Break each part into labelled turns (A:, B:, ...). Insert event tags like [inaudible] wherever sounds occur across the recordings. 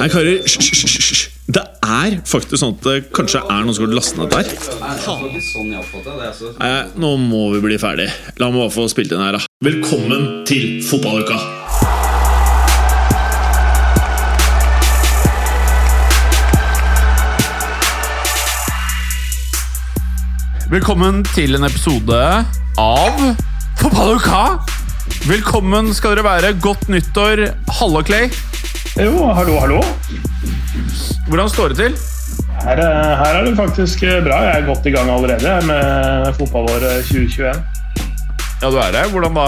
A: Hei, karer. Hysj. Det er faktisk sånn at det kanskje er noen som har lastet ned der. Nei, nå må vi bli ferdig. La meg bare få spilt inn her, da. Velkommen til fotballuka! Velkommen til en episode av Fotballuka! Velkommen skal dere være. Godt nyttår. Halla Clay.
B: Jo, hallo, hallo.
A: Hvordan står det til?
B: Her, er- her er det faktisk bra. Jeg er godt i gang allerede med fotballåret 2021.
A: Ja, du er det. Hvordan da?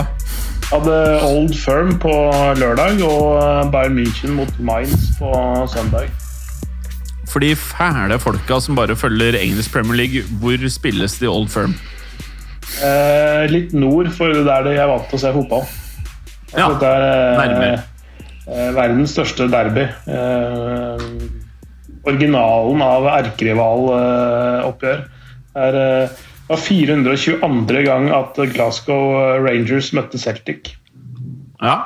B: Hadde Old Firm på lørdag og Bayern München mot Mainz på søndag.
A: For de fæle folka som bare følger engelsk Premier League, hvor spilles de Old Firm?
B: Eh, litt nord for der det jeg er vant til å se fotball.
A: Ja,
B: er eh,
A: nærmere.
B: Eh, verdens største derby. Eh, originalen av erkerivaloppgjør. er eh, det var 422. gang at Glasgow Rangers møtte Celtic.
A: Ja.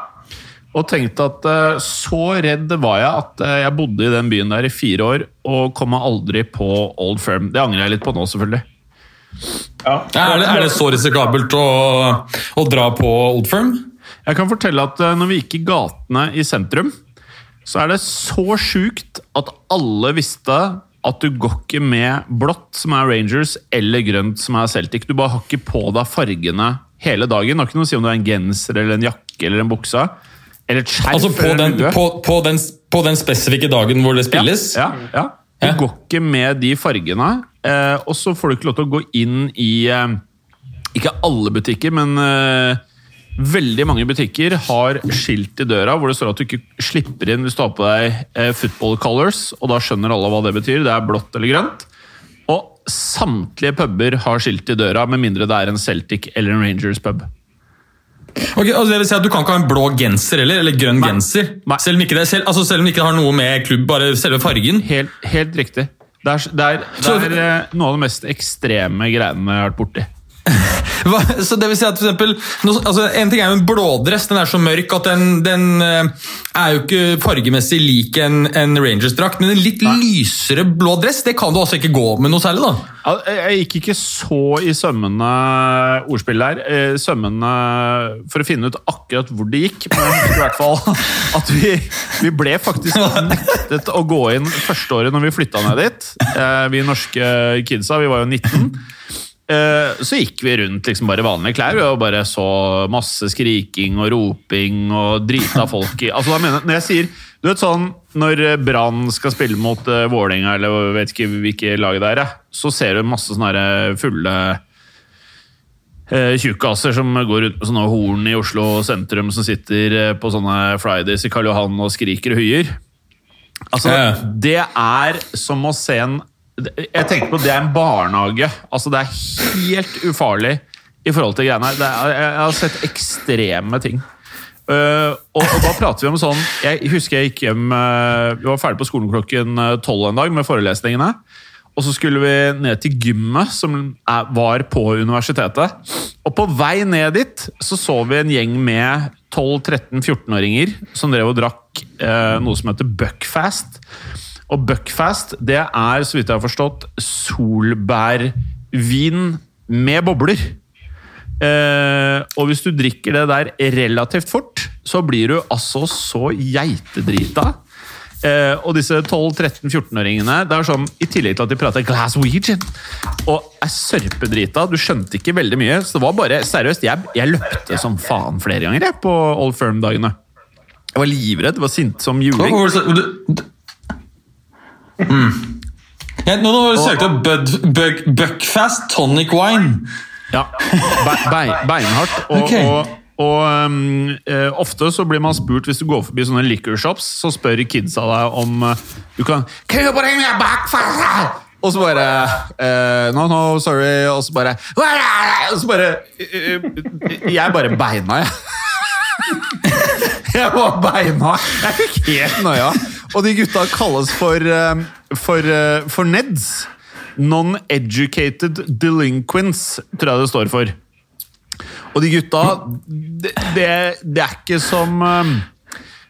A: Og tenkte at eh, så redd var jeg at eh, jeg bodde i den byen der i fire år og kom meg aldri på Old Firm. Det angrer jeg litt på nå, selvfølgelig.
B: Ja.
C: Er det, er det så risikabelt å, å dra på Old Firm?
A: Jeg kan fortelle at eh, når vi gikk i gatene i sentrum, så er det så sjukt at alle visste at du går ikke med blått, som er Rangers, eller grønt, som er Celtic. Du bare har ikke på deg fargene hele dagen. Det har ikke noe å si om du er en genser eller en jakke eller en bukse. Eller et skjerf
C: Altså på den, på, på, den, på den spesifikke dagen hvor det spilles?
A: Ja, ja, ja. Du går ikke med de fargene. Eh, og så får du ikke lov til å gå inn i eh, Ikke alle butikker, men eh, veldig mange butikker har skilt i døra hvor det står at du ikke slipper inn hvis du har på deg eh, football colors. Og da skjønner alle hva det betyr. Det er blått eller grønt. Og samtlige puber har skilt i døra, med mindre det er en Celtic eller en Rangers pub.
C: Ok, altså det vil si at Du kan ikke ha en blå genser eller, eller grønn
A: Nei.
C: genser?
A: Nei.
C: Selv om, ikke det, selv, altså selv om det ikke har noe med klubb, bare selve fargen?
A: Helt, helt riktig. Det er, det er, det er eh, noe av det mest ekstreme greiene jeg har vært borti. [laughs]
C: Så det vil si at for eksempel, altså En ting er jo en blådress, den er så mørk at den, den eh, er jo ikke fargemessig lik en, en Rangers-drakt. Men en litt lysere blå dress det kan du altså ikke gå med noe særlig, da.
A: Jeg jeg gikk ikke så i sømmene ordspill der. eh, Sømmene for å finne ut akkurat hvor det gikk. Men i hvert fall [laughs] at vi, vi ble faktisk nektet å gå inn første året når vi flytta ned dit. Eh, Vi norske kidsa, vi var jo 19. Eh, Så gikk vi rundt liksom bare vanlige klær og bare så masse skriking og roping og drita folk i Altså da mener jeg, Når jeg sier Du vet sånn når Brann skal spille mot uh, Vålerenga eller vet ikke hvilke lag det er, så ser du masse sånne her fulle uh, tjukkaser som går rundt med sånne horn i Oslo sentrum, som sitter eh, på sånne Fridays i Karl Johan og skriker og hyer. Altså, det er som å se en Jeg tenker på det er en barnehage. Altså, det er helt ufarlig i forhold til greiene her. Er, jeg har sett ekstreme ting. Uh, og, og da prater vi om sånn Jeg husker jeg gikk hjem uh, Vi var ferdig på skolen klokken uh, tolv en dag med forelesningene. Og så skulle vi ned til gymmet, som er, var på universitetet. Og på vei ned dit så så vi en gjeng med 12-13-14-åringer som drev og drakk uh, noe som heter Buckfast. Og Buckfast det er, så vidt jeg har forstått, solbærvin med bobler. Eh, og hvis du drikker det der relativt fort, så blir du altså så geitedrita. Eh, og disse 12-13-14-åringene det er sånn, I tillegg til at de prater Glaswegian og er sørpedrita Du skjønte ikke veldig mye. Så det var bare, seriøst, jeg, jeg løpte som faen flere ganger jeg, på Old Firm-dagene. Jeg var livredd. var sint som juling.
C: var det så- du- du- Mm. Ja, nå har du søkt opp Bud, Bug, Buckfast Tonic Wine.
A: Ja, be, be, Beinhardt. Og,
C: okay.
A: og, og um, uh, ofte så blir man spurt hvis du går forbi sånne liquor shops, så spør kidsa deg om uh, du kan? Og så bare uh, No, no, sorry. Og så bare Og så bare Jeg bare beina, jeg. [laughs] Jeg var beina. Jeg fikk helt noia. Og de gutta kalles for, eh, for, eh, for Neds. Non-educated delinquents, tror jeg det står for. Og de gutta Det, det, det er ikke som eh,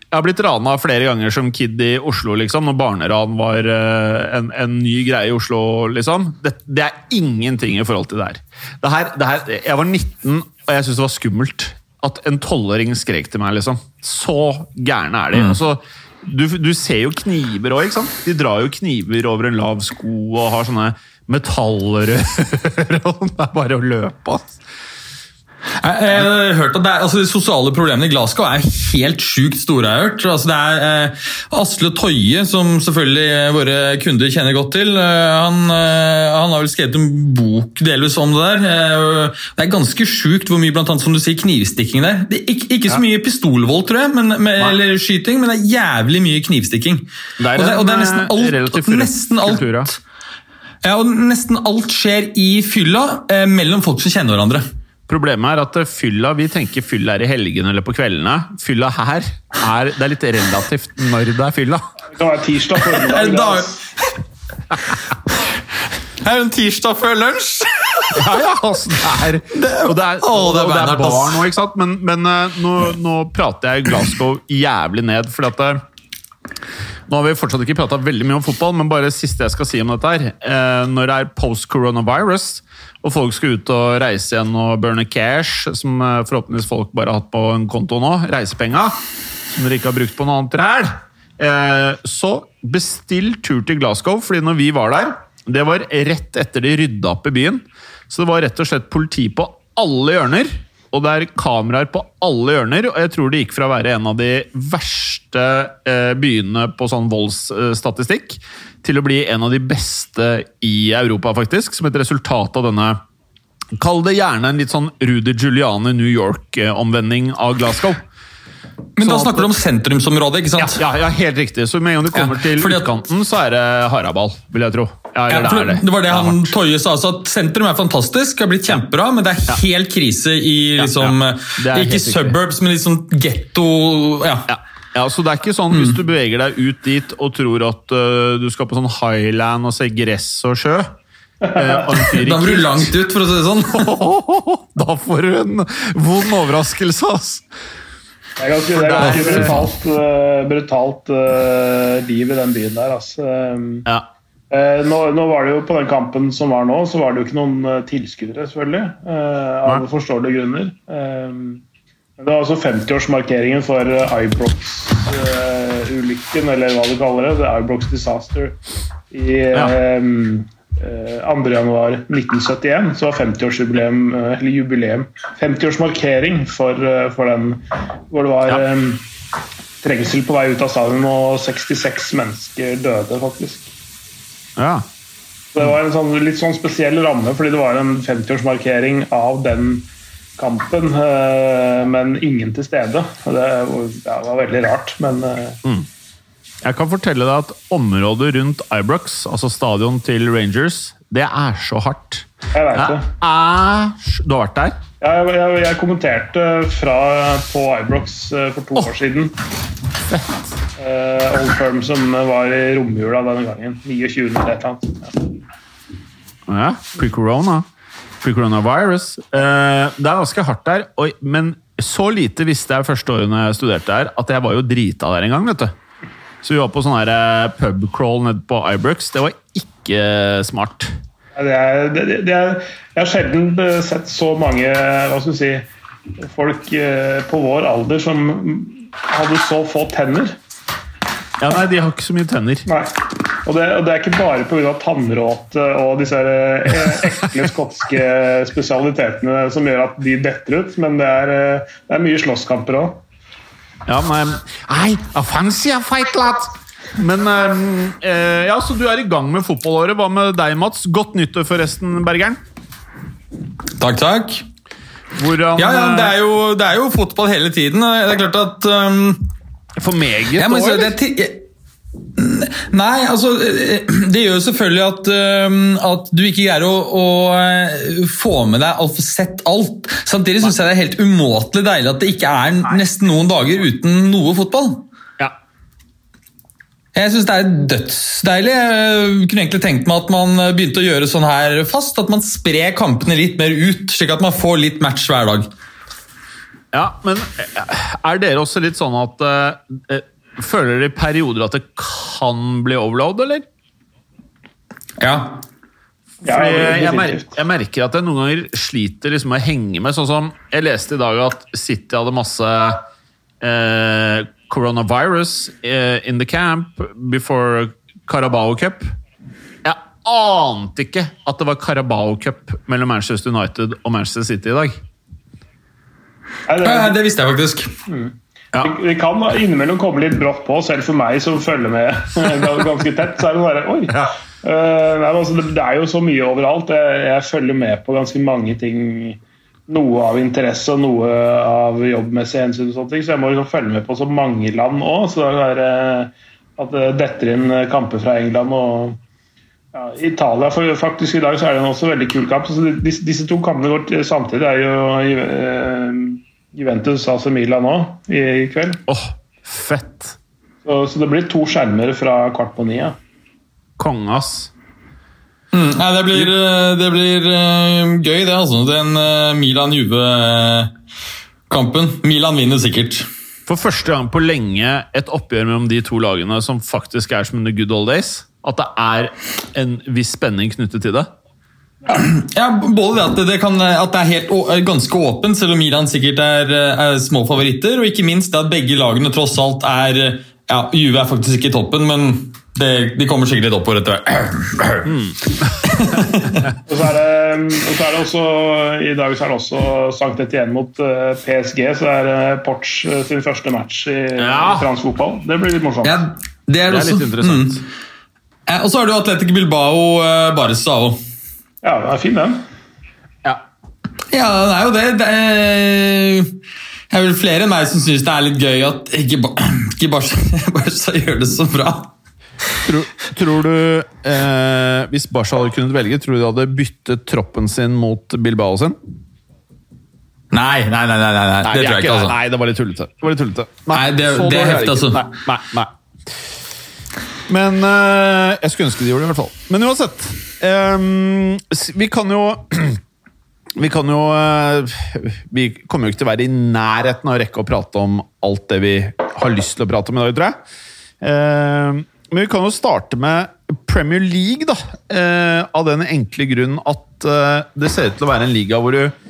A: Jeg har blitt rana flere ganger som kid i Oslo, liksom, når barneran var en, en ny greie i Oslo. liksom. Det, det er ingenting i forhold til det her. Det her, det her jeg var 19, og jeg syntes det var skummelt at en tolvåring skrek til meg. liksom. Så gærne er de. Altså, du, du ser jo kniver òg, ikke sant? De drar jo kniver over en lav sko og har sånne metallrør. og det er bare å løpe, ass.
C: Jeg, jeg har hørt at er, altså, De sosiale problemene i Glasgow er helt sjukt store. jeg har hørt. Altså, det er eh, Asle Toje, som selvfølgelig eh, våre kunder kjenner godt til, eh, han, eh, han har vel skrevet en bok delvis om det der. Eh, det er ganske sjukt hvor mye blant annet, som du sier, knivstikking der. Det er ikke, ikke så mye pistolvold, tror jeg, men, med, eller skyting, men det er jævlig mye knivstikking.
A: Det er
C: og, det, og det er nesten
A: eh,
C: alt, nesten alt
A: kultur, ja.
C: ja, og nesten alt skjer i fylla eh, mellom folk som kjenner hverandre.
A: Problemet er at fylla, Vi tenker fylla er i helgene eller på kveldene. Fylla her er, det er litt relativt når det er fylla.
B: Det kan være tirsdag formiddag. [laughs] [laughs]
C: Det er jo en tirsdag før lunsj!
A: Ja, ja, altså, det er, og det er,
C: Å, det er
A: og det er bar nå, ikke sant? Men, men eh, nå, nå prater jeg Glasgow jævlig ned, fordi at eh, Nå har vi fortsatt ikke prata veldig mye om fotball, men bare det siste jeg skal si om dette her. Eh, når det er post coronavirus, og folk skal ut og reise igjen og burne cash, som eh, forhåpentligvis folk bare har hatt på en konto nå, reisepenga, som dere ikke har brukt på noe annet her, eh, så bestill tur til Glasgow, fordi når vi var der det var rett etter de rydda opp i byen. Så det var rett og slett politi på alle hjørner. Og det er kameraer på alle hjørner. Og jeg tror det gikk fra å være en av de verste eh, byene på sånn voldsstatistikk til å bli en av de beste i Europa, faktisk. Som et resultat av denne Kall det gjerne en litt sånn Rudy Giuliani New York-omvending av Glasgow.
C: Men da
A: Sånn at-
C: snakker du om sentrumsområdet, ikke sant?
A: ja, ja, helt riktig. Så med en gang du kommer
C: Ja,
A: til
C: at-
A: utkanten, så er det haraball, vil jeg tro. Ja,
C: Ja,
A: det det.
C: det var det han. Toje sa, altså at sentrum er fantastisk, har blitt kjempebra, men det er helt krise i liksom
A: ja.
C: Ikke
A: suburbs, riktig.
C: men liksom getto ja.
A: Ja. ja, så det er ikke sånn
C: Mm.
A: hvis du beveger deg ut dit og tror at uh, du skal på sånn highland og se gress og sjø [laughs] i
C: Da blir du langt ut, for å si det sånn. [laughs]
A: Da får du en vond overraskelse, ass!
B: Det er ganske, det er ganske brutalt, eh, brutalt uh, liv i den byen der, altså.
A: Ja.
B: Uh, nå, nå, var det jo På den kampen som var nå, så var det jo ikke noen uh, tilskuere, selvfølgelig. av forståelige grunner. Um, det var altså 50-årsmarkeringen for Ibrox-ulykken, eller hva du kaller det. Ibrox Disaster i
A: ja.
B: Um, Eh, 2.1.1971 så var 50-årsjubileum, eh, eller jubileum, 50-årsmarkering for, eh, for, den hvor det var
A: ja.
B: trengsel på vei ut av stadion, og 66 mennesker døde, faktisk.
A: Ja.
B: Så det var en sånn, litt sånn spesiell ramme, fordi det var en 50-årsmarkering av den kampen, men ingen til stede. Det, var veldig rart, men mm.
A: Jeg kan fortelle deg at området rundt Ibrox, altså stadion til Rangers, det er så hardt.
B: jeg veit
A: Det er Du har vært der?
B: Jeg, jeg, jeg kommenterte fra på Ibrox eh, for to år siden. Uh, Old Firm som var i romjula denne gangen. 29. eller et eller annet. Ja.
A: Ja, pre-corona. Pre-coronavirus. Uh, det er ganske hardt der, og, men så lite visste jeg første årene jeg studerte her, at jeg var jo drita der en gang, vet du. Så vi var på sånn eh, pubcrawl nede på Ibrox. Det var ikke smart.
B: Det er, det, det er, jeg har sjelden eh, sett så mange hva skal si, folk eh, på vår alder som hadde så få tenner.
A: Ja, nei, de har ikke så mye tenner.
B: Nei. Og det, og det er ikke bare pga. tannråte og disse eh, ekle skotske [laughs] spesialitetene som gjør at de detter ut, men det er, eh, det er mye slåsskamper òg.
A: Ja, men Nei, a fancy a fight, lad! Men eh, eh, ja, så du er i gang med fotballåret. Hva med deg, Mats? Godt nyttår, forresten, Bergeren.
C: Takk, takk.
A: Hvordan
C: Ja, ja, det
A: eh,
C: er, jo, det er jo fotball hele tiden. Det er klart at um,
A: For meget år,
C: det jeg- Nei, altså eh, Det gjør jo selvfølgelig at, at du ikke greier å, å øh, få med deg alt, sett alt. Samtidig syns jeg det er helt umåtelig deilig at det ikke er nesten noen dager uten noe fotball.
A: Ja.
C: Jeg syns det er dødsdeilig. Jeg kunne egentlig tenkt meg at man begynte å gjøre sånn her fast. At man sprer kampene litt mer ut, slik at man får litt match hver dag.
A: Ja, men er dere også litt sånn at eh, Føler dere i perioder at det kan bli overload, eller?
C: Ja.
B: Ja,
A: Fordi jeg, mer, jeg merker at jeg noen ganger sliter liksom med å henge med. Sånn som Jeg leste i dag at City hadde masse eh, coronavirus eh, in the camp before Carabao Cup. Jeg ante ikke at det var Carabao Cup mellom Manchester United og Manchester City i dag.
B: Det,
C: Det visste jeg faktisk.
A: Ja.
B: det kan innimellom komme litt brått på, selv for meg som følger med [laughs] ganske tett. Så er det bare Oi! Eh, nei, altså, det, er jo så mye overalt. Jeg, jeg følger med på ganske mange ting. Noe av interesse og noe av jobbmessig hensyn. og sånne ting, Så jeg må liksom følge med på så mange land òg. Så det er uh, at det detter inn kamper fra England og ja, Italia for faktisk i dag så er det en også veldig kul kamp. Så disse, disse to kampene går samtidig. Er jo eh, Juventus AC Milan nå i, kveld.
A: Åh, fett!
B: Så, så det blir to skjermer fra kvart på ni. Ja.
A: Konge, ass.
C: Mm, nei, det blir, eh, det blir uh, gøy, det, altså. Den uh, Milan-Juve-kampen. Milan vinner sikkert.
A: For første gang på lenge et oppgjør mellom de to lagene som faktisk er som under good old days. At det er en viss spenning knyttet til det.
C: Ja, Både det at det, kan, at det er helt, ganske åpent, selv om Milan sikkert er, er små favoritter, og ikke minst det at begge lagene tross alt er ja, Juve er faktisk ikke i toppen, men det, de kommer sikkert litt oppover etter hvert.
B: Og så er det, og så er det også, I dag så er det også Sankt Etienne mot eh, PSG. Så er det Porch eh, sin første match i
A: Ja.
B: fransk fotball. Det blir litt morsomt.
C: Ja, det er,
A: Det er
C: også,
A: litt interessant.
C: Mm. Og så har du Atletic Bilbao Barca òg.
B: Ja, den er fin, den.
A: Ja.
C: Ja, det er jo det. Det er, det er vel flere enn meg som syns det er litt gøy at ikke, Ba- [clears throat] [laughs] Barca, gjør det så bra.
A: Tror, tror du, eh, hvis Barca hadde kunnet velge, tror du de hadde byttet troppen sin mot Bilbao sin?
C: Nei, nei, nei, nei, nei, nei. det tror jeg ikke. altså.
A: Nei, det var litt tullete. Det var litt tullete.
C: Nei, det-
A: det,
C: det er heftig, altså.
A: Nei, nei, nei. Men eh, jeg skulle ønske de gjorde det, i hvert fall. Men uansett. ehm, vi kan jo [clears throat] Vi kan jo eh, Vi kommer jo ikke til å være i nærheten av å rekke å prate om alt det vi har lyst til å prate om i dag, tror jeg. Ehm, men vi kan jo starte med Premier League, da. eh, av den enkle grunn at eh, det ser ut til å være en liga hvor du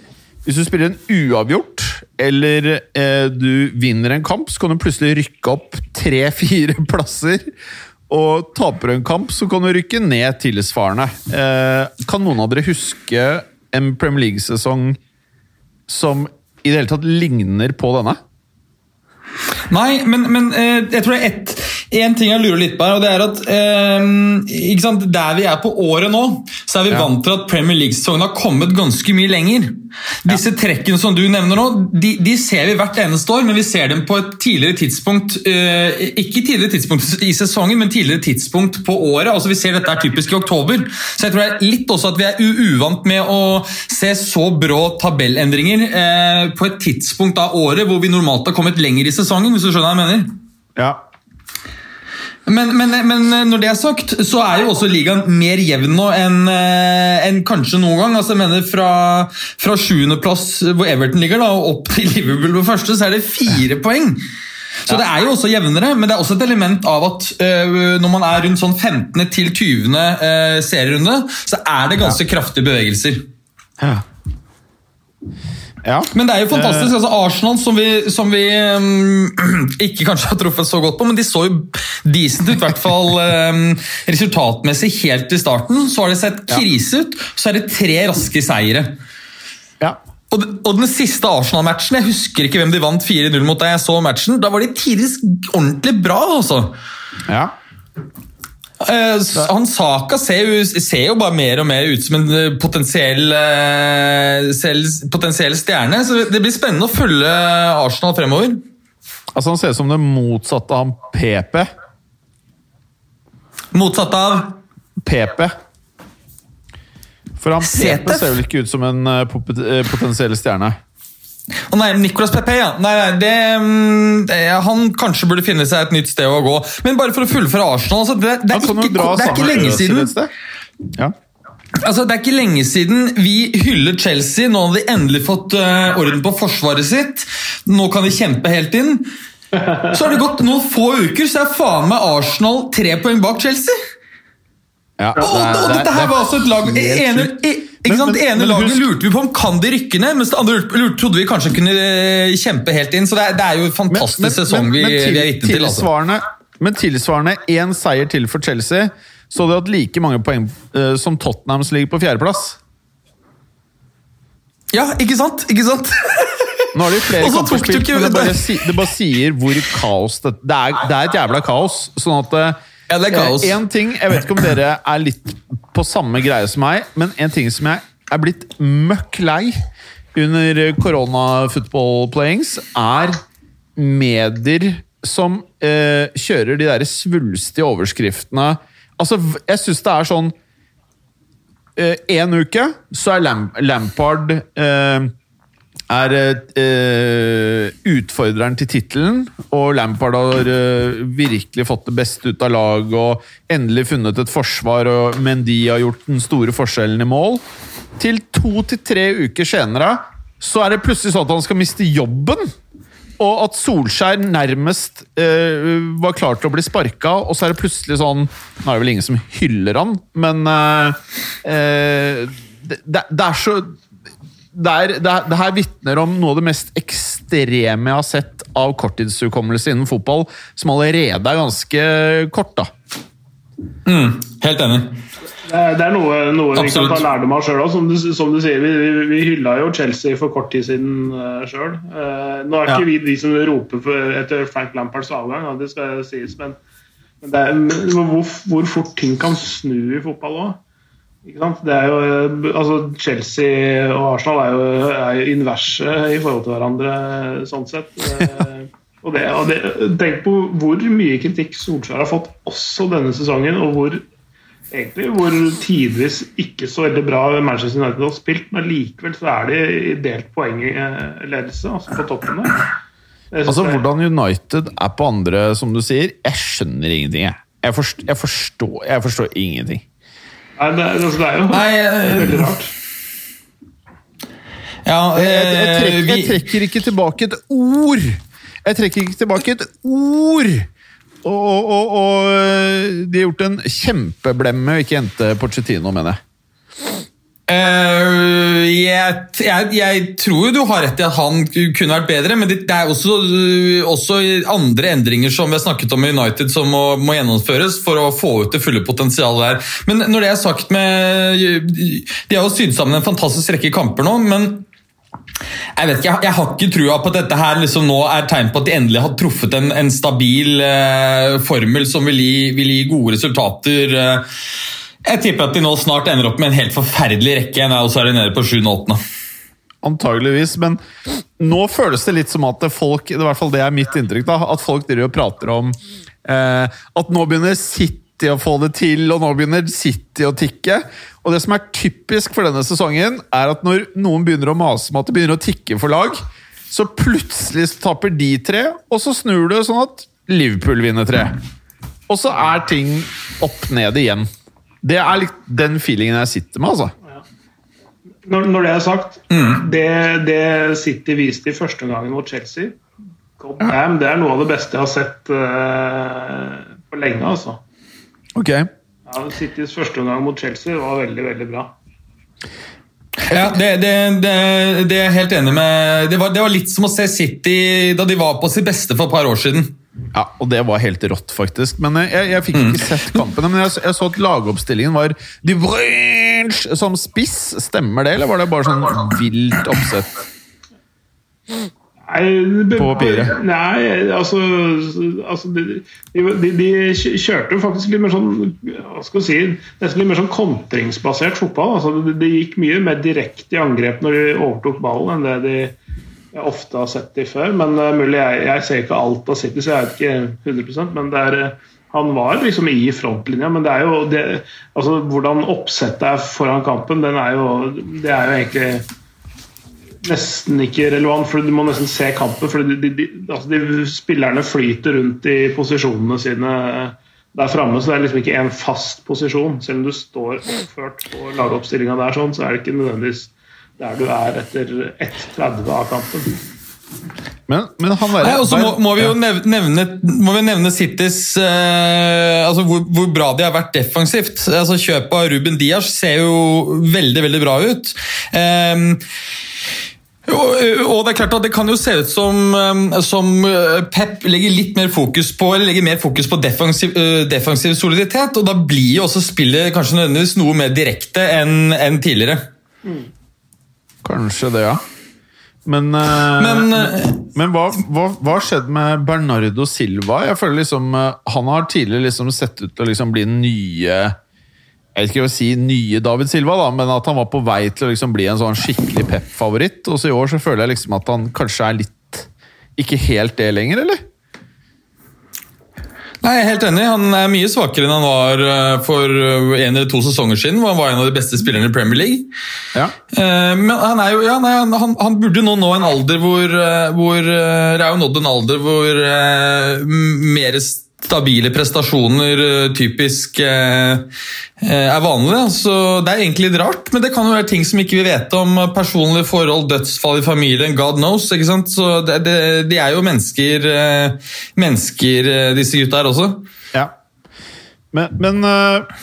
A: hvis du spiller en uavgjort, eller eh, du vinner en kamp, så kan du plutselig rykke opp tre-fire [laughs] plasser. Og taper du en kamp, så kan du rykke ned tilsvarende. Eh, kan noen av dere huske en Premier League-sesong som i det hele tatt ligner på denne?
C: Nei, men, men eh, jeg tror det er ett en ting jeg lurer litt på her, og det er at eh, Der vi er på året nå, så er vi
A: Ja.
C: vant til at Premier League-sesongen har kommet ganske mye lenger. Disse trekkene som du nevner nå, de, de ser vi hvert eneste år, men vi ser dem på et tidligere tidspunkt eh, Ikke tidligere tidspunkt i sesongen, men tidligere tidspunkt på året. altså Vi ser dette er typisk i oktober. Så jeg tror det er litt også at vi er uvant med å se så brå tabellendringer eh, på et tidspunkt av året hvor vi normalt har kommet lenger i sesongen, hvis du skjønner hva jeg mener.
A: Ja.
C: Men, men, men når det er sagt, så er jo også ligaen mer jevn nå enn en kanskje noen gang. Altså, jeg mener Fra, fra sjuendeplass, hvor Everton ligger, da, og opp til Liverpool på første, så er det fire poeng. Så det er jo også jevnere, men det er også et element av at uh, når man er rundt sånn 15. til 20. Uh, serierunde, så er det ganske kraftige bevegelser.
A: Ja. Ja.
C: Men det er jo fantastisk. altså Arsenal, som vi, som vi um, [clears throat] ikke kanskje har truffet så godt på, men de så jo decent ut, i hvert fall um, resultatmessig helt i starten. Så har det sett krise ut, så er det tre raske seire.
A: ja.
C: Og, og den siste Arsenal-matchen, jeg husker ikke hvem de vant 4-0 mot da jeg så matchen, da var de tidligst ordentlig bra, altså.
A: ja.
C: S- han Saka ser jo, ser jo bare mer og mer ut som en eh, potensiell, uh, selv- potensiell stjerne, så det blir spennende å følge Arsenal fremover.
A: Altså, han ser ut som det motsatte av PP.
C: Motsatt av
A: PP. For han PP ser vel ikke ut som en potensiell stjerne.
C: Å nei, Nicolas Pepe, ja. Nei, nei, det, mm, det, han kanskje burde finne seg et nytt sted å gå. Men bare for å fullføre Arsenal altså, det, det, er ikke, det er ikke lenge siden.
A: Ja.
C: Altså, Det er ikke lenge siden vi hyllet Chelsea. Nå har de endelig fått uh, orden på forsvaret sitt. Nå kan de kjempe helt inn. Så har det gått noen få uker, så er faen meg Arsenal tre poeng bak Chelsea.
A: Ja,
C: Og, og, og dette her var altså et lag ene, ikke sant?
A: men-
C: Det ene
A: men
C: laget lurte vi på om kan de rykke ned, mens det andre lurte, trodde vi kanskje kunne eh, kjempe helt inn. Så det er, det er jo en fantastisk sesong vi,
A: til-
C: vi er vitne til. Altså.
A: Men tilsvarende én seier til for Chelsea, så hadde de hatt like mange poeng uh, som Tottenham som ligger på fjerdeplass.
C: Ja, ikke sant? Ikke sant?
A: Nå har de flere [laughs] kamper spilt, men det bare, det bare sier hvor kaos det, det, er, det er et jævla kaos. Sånn at eh,
C: Ja, det er kaos.
A: eh, En ting, Jeg vet ikke om dere er litt på samme greie som meg, men en ting som jeg er blitt møkk lei under korona football playings, er medier som eh, kjører de der svulstige overskriftene. Altså, jeg syns det er sånn Én uke så er Lam Lampard eh, er eh, utfordreren til tittelen, og Lampard har eh, virkelig fått det beste ut av laget og endelig funnet et forsvar, og Mendy har gjort den store forskjellen i mål. Til to til tre uker senere så er det plutselig sånn at han skal miste jobben. Og at Solskjær nærmest eh, var klar til å bli sparka, og så er det plutselig sånn Nå er det vel ingen som hyller han, men eh, eh, det, det, det er så det, er, det, er, det her vitner om noe av det mest ekstreme jeg har sett av korttidshukommelse innen fotball, som allerede er ganske kort. da.
C: Helt enig.
B: Det er, det er noe, noe vi kan ta lærdom av sjøl òg. Som, du- som du sier, vi, vi, vi hylla jo Chelsea for kort tid siden uh, sjøl. nå er
A: Ja.
B: ikke vi de som roper for, etter Frank Lamparts avgang, ja, det skal sies, men, men, det er, hvor, hvor fort ting kan snu i fotball òg. Det er jo, eh, altså Chelsea og Arsenal er jo, er jo inverse i forhold til hverandre, sånn sett. Eh, og det, og det, tenk på hvor mye kritikk Solskjær har fått også denne sesongen, og hvor egentlig hvor tidvis ikke så veldig bra Manchester United har spilt, men likevel så er de i delt poengledelse altså på toppen der.
A: Altså, Hvordan United er på andre, som du sier, jeg skjønner ingenting. Jeg, jeg, forstår, jeg, forstår, jeg forstår ingenting.
B: Nei, det, er- altså, det er jo
C: Nei, uh,
B: veldig rart.
C: Ja,
A: Jeg, jeg, jeg,
C: eh,
A: trekker, jeg trekker ikke tilbake et ord! Jeg trekker ikke tilbake et ord! Og, og, og, og de har gjort en kjempeblemme og ikke jente Pochettino, mener jeg.
C: Eh, jeg, jeg, jeg tror jo du har rett i at han kunne vært bedre, men det, det er også, også andre endringer som vi har snakket om i United som må, må gjennomføres for å få ut det fulle potensialet der. Men når det er sagt med De har jo sydd sammen en fantastisk rekke kamper nå, men jeg vet ikke, jeg, jeg har ikke trua på at dette her liksom nå er tegn på at de endelig har truffet en, en stabil eh, formel som vil gi, vil gi gode resultater. eh. Jeg tipper at de nå snart ender opp med en helt forferdelig rekke, og så er de nede på 7.-8.
A: Antageligvis, men nå føles det litt som at folk i hvert fall det er mitt inntrykk da, at folk driver og prater om eh, at nå begynner City å få det til, og nå begynner City å tikke. Og det som er typisk for denne sesongen, er at når noen begynner å mase om at det begynner å tikke for lag, så plutselig taper de tre, og så snur det sånn at Liverpool vinner tre. Og så er ting opp ned igjen. Det er litt den feelingen jeg sitter med, altså.
B: Når, når det er sagt, det, det City viste i første gangen mot Chelsea God damn, Det er noe av det beste jeg har sett uh, på lenge. altså.
A: Ok.
B: Ja, Citys første omgang mot Chelsea var veldig veldig bra.
C: Ja, det, det, det, det er jeg helt enig med. Det var, det var litt som å se City da de var på sitt beste for et par år siden.
A: Ja, og det var helt rått, faktisk. Men eh, jeg, jeg fikk ikke sett kampene. Men jeg, jeg så at lagoppstillingen var De Bruyne som spiss. Stemmer det, eller var det bare sånn vilt oppsett?
B: Nei, det-
A: På papiret.
B: Nei, altså, altså de, de, de kjørte jo faktisk litt mer sånn hva skal jeg si, Nesten litt mer sånn kontringsbasert fotball. Altså, det, de gikk mye mer direkte i angrep når de overtok ballen, enn det de jeg ofte har sett de før. Men uh, mulig jeg, jeg ser ikke alt av City, så jeg vet ikke 100% Men er, uh, han var liksom i frontlinja. Men det er jo det, altså, hvordan oppsettet er foran kampen, er jo, det er jo egentlig nesten ikke relevant, for du må nesten se kampen. for de, de, de, altså de Spillerne flyter rundt i posisjonene sine der framme, så det er liksom ikke en fast posisjon. Selv om du står oppført på lagoppstillinga der, sånn, så er det ikke nødvendigvis der du er etter 1,30 av kampen.
A: Men, men han der,
C: Nei, også må, må vi jo nevne, må vi nevne Citys eh, altså hvor, hvor, bra de har vært defensivt. Altså Kjøpet av Ruben Diaz ser jo veldig veldig bra ut. Eh, og det er klart at det kan jo se ut som, som Pep legger litt mer fokus på eller legger mer fokus på defensiv, defensiv soliditet, og da blir jo også spillet kanskje nødvendigvis noe mer direkte enn en tidligere.
A: Kanskje det, ja. Men, men, men hva, har skjedd med Bernardo Silva? Jeg føler liksom Han har tidligere liksom sett ut til å liksom bli den nye jeg vet ikke hva si nye David Silva, da, men at han var på vei til å liksom bli en sånn skikkelig Pep-favoritt. Og så i år så føler jeg liksom at han kanskje er litt Ikke helt det lenger, eller?
C: Nei, jeg er helt enig. Han er mye svakere enn han var for en eller to sesonger siden. hvor Han var en av de beste spillerne i Premier League.
A: Ja.
C: Men han, er jo, ja, nei, han, han, burde jo nå en alder hvor, hvor Det er jo nådd en alder hvor mer stabile prestasjoner typisk er vanlig. Så Det er egentlig litt rart, men det kan jo være ting som ikke vi vet om. Personlige forhold, dødsfall i familien, god knows. ikke sant? Så det, det, De er jo mennesker, mennesker disse gutta her også.
A: Ja. Men, men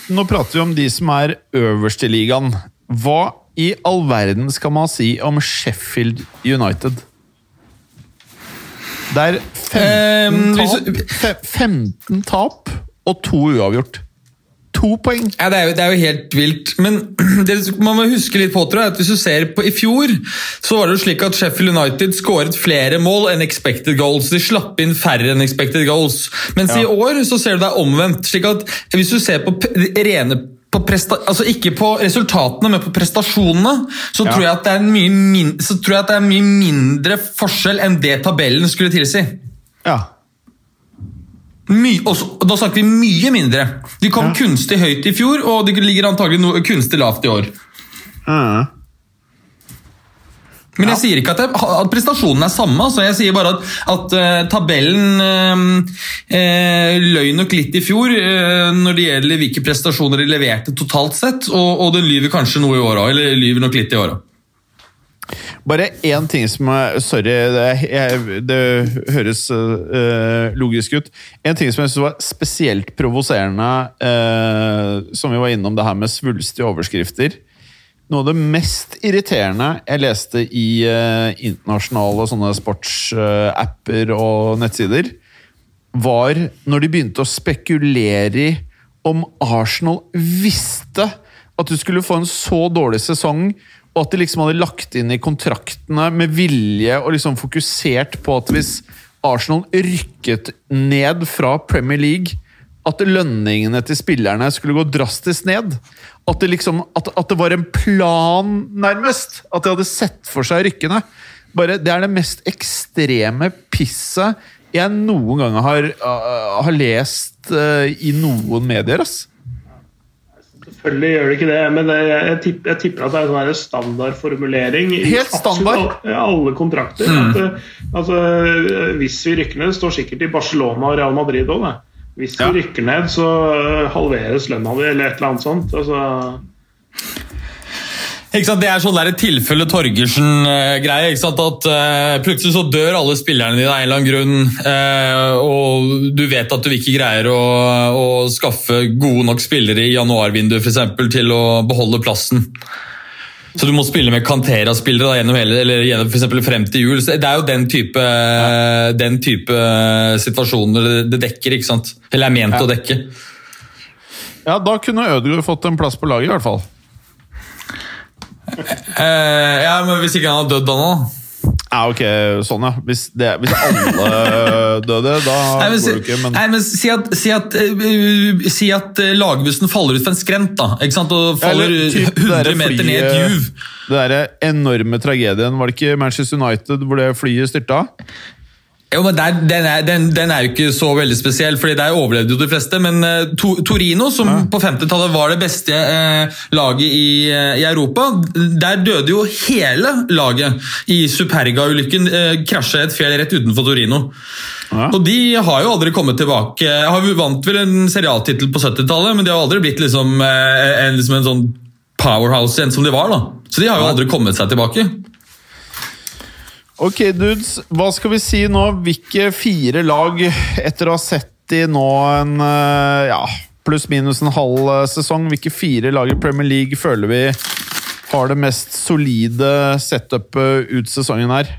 A: nå prater vi om de som er øverst i ligaen. Hva i all verden skal man si om Sheffield United? Det er 15 tap, 15 tap og to uavgjort. To poeng!
C: Ja, det er, jo, det er jo helt vilt. Men [clears throat] det man må huske litt på, tror jeg, at hvis du ser på i fjor, så var det jo slik at Sheffield United skåret flere mål enn expected goals. De slapp inn færre enn expected goals. Mens ja. i år så ser du det er omvendt. slik at Hvis du ser på rene altså ikke på resultatene, men på prestasjonene, så, ja. tror jeg at det er mye min, så tror jeg at det er mye mindre forskjell enn det tabellen skulle tilsi.
A: Ja.
C: My, også, da snakker vi mye mindre. De kom ja. kunstig høyt i fjor, og de ligger antagelig no, kunstig lavt i år.
A: Mm.
C: Men jeg ja. sier ikke at, at, prestasjonen er samme. Altså. Jeg sier bare at, at uh, tabellen uh, uh, løy nok litt i fjor når det gjelder hvilke prestasjoner de leverte totalt sett, og, og den lyver kanskje noe i år òg. Eller lyver nok litt i år òg.
A: Bare én ting som er Sorry, det, jeg, det høres logisk ut. En ting som jeg synes var spesielt provoserende, som vi var innom det her med svulstige overskrifter noe av det mest irriterende jeg leste i eh, internasjonale sånne sportsapper eh, og nettsider, var når de begynte å spekulere i om Arsenal visste at du skulle få en så dårlig sesong, og at de liksom hadde lagt inn i kontraktene med vilje og liksom fokusert på at hvis Arsenal rykket ned fra Premier League, at lønningene til spillerne skulle gå drastisk ned. At det, liksom, at, at det var en plan, nærmest. At de hadde sett for seg rykkene. Bare, det er det mest ekstreme pisset jeg noen gang har, uh, har lest uh, i noen medier. ass.
B: Selvfølgelig gjør det ikke det, men det, jeg, tipper, jeg, tipper, at det er en standardformulering
A: Helt standard.
B: i alle kontrakter. Mm. At, altså, hvis vi rykker ned, står sikkert i Barcelona og Real Madrid òg, det. Hvis du ja. rykker ned, så halveres lønna di, eller et eller annet sånt. Altså?
C: Det er sånn der tilfelle Torgersen-greie. At uh, Plutselig så dør alle spillerne dine av en eller annen grunn, uh, og du vet at du ikke greier å, å skaffe gode nok spillere i januarvinduet eksempel, til å beholde plassen. Så du må spille med Cantera-spillere gjennom hele, eller gjennom for frem til jul. Så det er jo den type, ja. den type situasjoner det dekker, ikke sant? Eller er ment ja. å dekke.
A: Ja, da kunne Ødegaard fått en plass på laget, i hvert fall.
C: eh, ja, men hvis ikke han har dødd da nå?
A: Ja, ok, sånn ja. Hvis, det, hvis alle døde, da [laughs] nei, men, går det ikke, men
C: Nei, men Si at, si at, uh, si at uh, lagbussen faller ut for en skrent, da. Ikke sant? Og faller typ, 100 meter ned i et juv.
A: Det derre enorme tragedien, var det ikke Manchester United hvor det flyet styrta?
C: Jo, men der, den, er, den, den, er, jo ikke så veldig spesiell, fordi der overlevde jo de fleste. Men uh, to, Torino, som ja. på 50-tallet var det beste uh, laget i, uh, i, Europa, der døde jo hele laget i Superga-ulykken. krasja et fjell rett utenfor Torino. Ja. Og de har jo aldri kommet tilbake. Har vant vel en serialtittel på 70-tallet, men de har aldri blitt liksom, en, liksom en sånn powerhouse igjen som de var. da. Så de har jo aldri kommet seg tilbake.
A: Ok, dudes. Hva skal vi si nå? Hvilke fire lag, etter å ha sett de nå en eh, ja, pluss-minus en halv eh, sesong, hvilke fire lag i Premier League føler vi har det mest solide setupet ut sesongen her?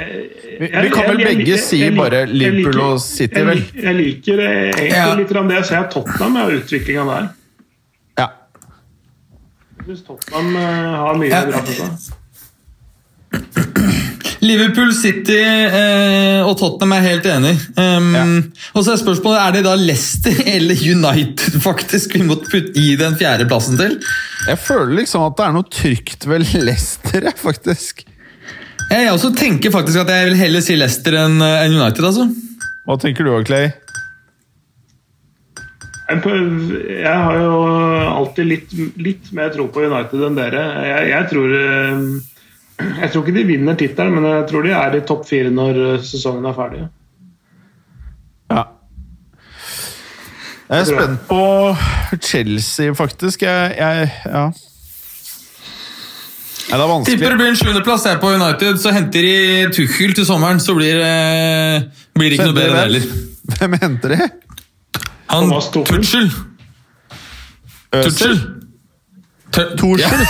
A: Vi, vi, kan vel begge si bare Liverpool og City, vel?
B: Jeg, liker egentlig ja. litt det jeg ser Tottenham med utviklinga der. Syns Tottenham eh, har mye ja. bra på seg. [clears throat]
C: Liverpool City eh, og Tottenham er helt enig. Um, ja. Og så er spørsmålet er det da Leicester [laughs] eller United faktisk vi må putte i den fjerdeplassen til.
A: Jeg føler liksom at det er noe trygt ved Leicester, [laughs] faktisk.
C: Jeg også tenker faktisk at jeg vil heller si Leicester enn eh, United. altså.
A: Hva tenker du, Clay?
B: Jeg har jo alltid litt, litt, mer tro på United enn dere. Jeg, jeg, tror, eh, jeg tror ikke de vinner tittelen, men jeg tror de er i topp fire når eh, sesongen er ferdig.
A: Ja. Jeg er spent på Chelsea, faktisk. Jeg, jeg ja.
C: Ja, det er vanskelig. Tipper det blir en sjuendeplass her på United. Så henter de Tuchel til sommeren, så blir, blir det ikke noe bedre heller.
A: Hvem henter de?
C: Han Tutsjel! Tutsjel?
A: Tuchel.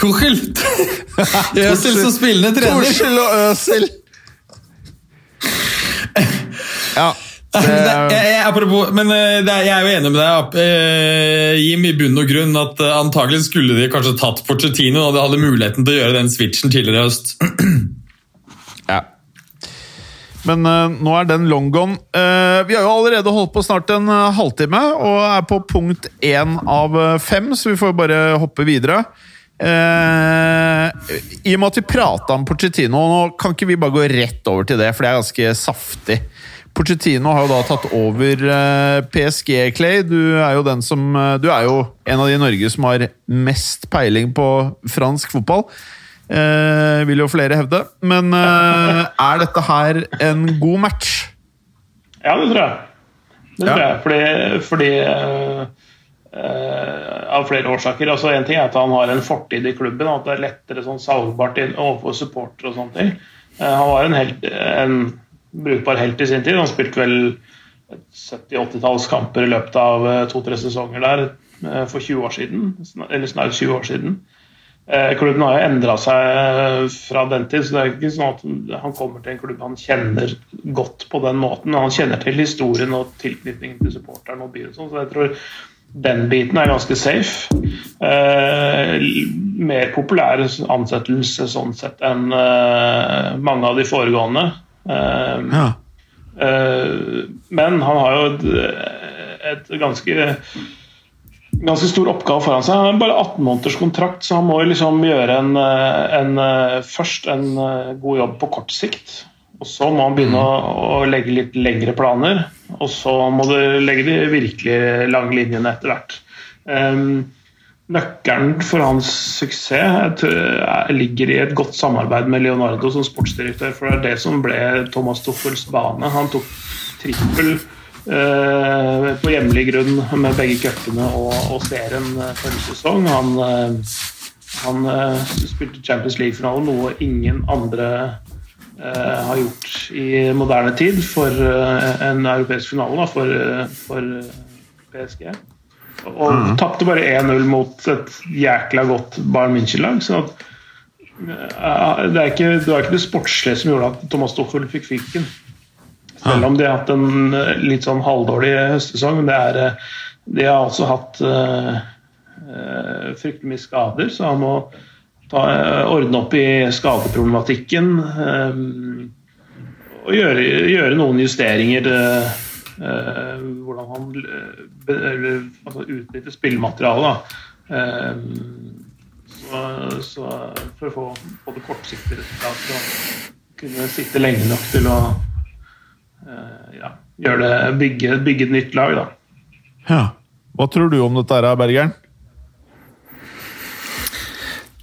C: Tuchel. Øsel som spillende trener.
A: Tuchel og Øsel. Ja. [laughs]
C: Det, jeg, apropos, men eh, er, jeg er jo enig med deg, eh, Jim, i bunn og grunn at antakelig antagelig skulle de kanskje tatt Porcettino og de hadde muligheten til å gjøre den switchen tidligere i høst. [clears throat]
A: Men uh, nå er den long gone. Uh, vi har jo allerede holdt på snart en uh, halvtime og er på punkt én av fem, så vi får bare hoppe videre. I og med at vi prata om Porcettino, nå kan ikke vi bare gå rett over til det, for det er ganske saftig. Porcettino har jo da tatt over PSG, Clay. Du er jo den som Du er jo en av de i Norge som har mest peiling på fransk fotball. Eh, vil jo flere hevde. Men eh, er dette her en god match?
B: Ja, det tror jeg. Det tror jeg. Fordi, fordi eh, Av flere årsaker. altså En ting er at han har en fortid i klubben, at det er lettere sånn salgbart overfor supportere og sånne ting. Eh, han var en, helt, en brukbar helt i sin tid. Han spilte vel 70-80-tallskamper i løpet av eh, to-tre sesonger der eh, for 20 år siden. Eller snart 20 år siden. Eh, klubben har jo endra seg eh, fra den tid, så det er ikke sånn at han kommer til en klubb han kjenner godt på den måten. Han kjenner til historien og tilknytningen til supporteren og byen, sånn, så jeg tror den biten er ganske safe. Eh, mer populær ansettelse sånn sett enn eh, mange av de foregående. Eh, ja. eh, men han har jo et, et ganske ganske stor oppgave foran seg. Han har bare 18 måneders kontrakt, så han må liksom gjøre en, eh, en, eh, først en eh, god jobb på kort sikt. Og så må han begynne å, å, legge litt lengre planer. Og så må du legge de virkelig lange linjene etter hvert. Um, nøkkelen for hans suksess ligger i et godt samarbeid med Leonardo som sportsdirektør. For det er det som ble Thomas Tuffels bane. Han tok trippel på hjemlig grunn med begge cupene og, og serien eh, forrige sesong. Han, eh, han spilte Champions League-finalen, noe ingen andre har gjort i moderne tid for en europeisk finale da, for, for PSG. Og mm. tapte bare 1-0 mot et jækla godt Bayern München-lag. så at, det, er ikke, det var ikke det sportslige som gjorde at Thomas Stoffel fikk fyken. Selv om de har hatt en eh, litt sånn halvdårlig høstsesong. Det er, eh, de har altså hatt uh, fryktelig mye skader, så han må ta, ordne opp i skadeproblematikken. Um, og gjøre, gjøre, noen justeringer. Uh, hvordan han uh, altså utnytter spillematerialet. Eh, så, så for å få både kortsiktig resultat og kunne sitte lenge nok til å eh, ja, gjøre det, bygge, bygge et nytt lag, da.
A: Ja. Hva tror du om dette, her, Bergeren?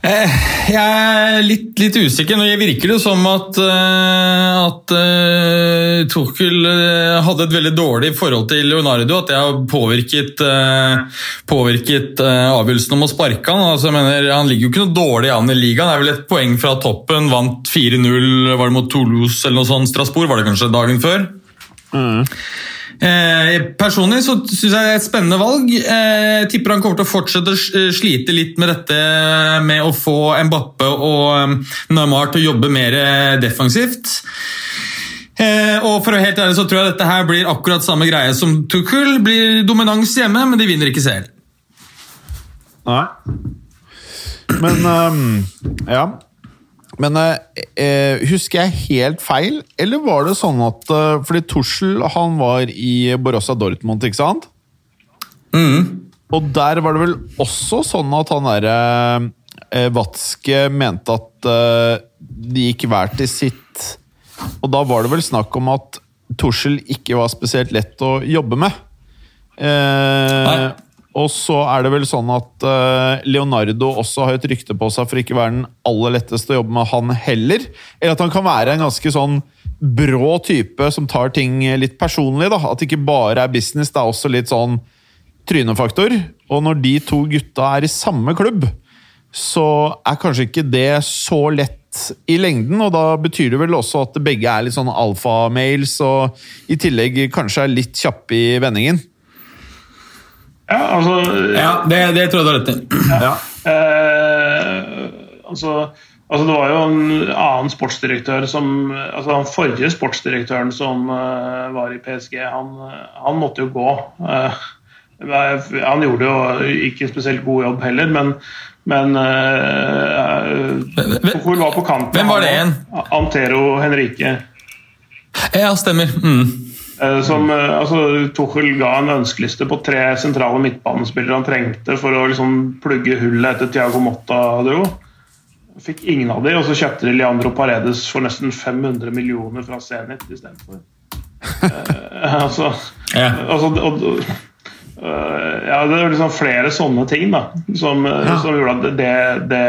C: Eh, Jeg er litt, litt usikker. Nå virker det som at, eh, at uh, Tuchel eh, hadde et veldig dårlig forhold til Leonardo. At det har påvirket, eh, påvirket eh, avgjørelsen om å sparke han. Altså, jeg mener, han ligger jo ikke noe dårlig an i ligaen. Det er vel et poeng fra toppen. Vant 4-0 var det mot Toulouse eller noe sånt. Strasbourg var det kanskje dagen før. Eh, personlig så syns jeg det er et spennende valg. Eh, tipper han kommer til å fortsette å slite litt med dette med å få Mbappe og eh, Neymar til å jobbe mer eh, defensivt. Eh, og for å helt ærlig så tror jeg dette her blir akkurat samme greie som Tuchel. Blir dominans hjemme, men de vinner ikke selv.
A: Nei. Men um, Ja. Men eh, eh, husker jeg helt feil, eller var det sånn at eh, Fordi Tussel han var i Borussia Dortmund, ikke sant? Og der var det vel også sånn at han derre eh, Watzke mente at eh, de gikk hver til sitt. Og da var det vel snakk om at Tussel ikke var spesielt lett å jobbe med. Eh,
C: Nei.
A: Og så er det vel sånn at eh, Leonardo også har et rykte på seg for ikke å være den aller letteste å jobbe med, han heller. Eller at han kan være en ganske sånn brå type som tar ting litt personlig. da. At det ikke bare er business, det er også litt sånn trynefaktor. Og når de to gutta er i samme klubb, så er kanskje ikke det så lett i lengden. Og da betyr det vel også at begge er litt sånn alfamales og i tillegg kanskje er litt kjappe i vendingen.
B: Ja, altså
C: Ja, det, det tror jeg du har rett i.
A: Ja.
B: Eh, altså, altså Det var jo en annen sportsdirektør som altså Den forrige sportsdirektøren som uh, var i PSG, han, han måtte jo gå. Uh, han gjorde jo ikke spesielt god jobb heller, men, men uh, Hvor var på kanten.
C: Hvem var det igjen?
B: Antero Henrique.
C: Ja, stemmer. Mm.
B: Eh, Som, eh, altså, Tuchel ga en ønskeliste på tre sentrale midtbanespillere han trengte for å liksom, plugge hullet etter Thiago Motta dro. Fikk ingen av de, og så kjøpte de Leandro Paredes for nesten 500 millioner fra Zenit istedenfor. uh, [laughs] altså,
C: Ja.
B: altså, og, og, uh, ja, det er liksom flere sånne ting da, som, ja. som gjorde at det, det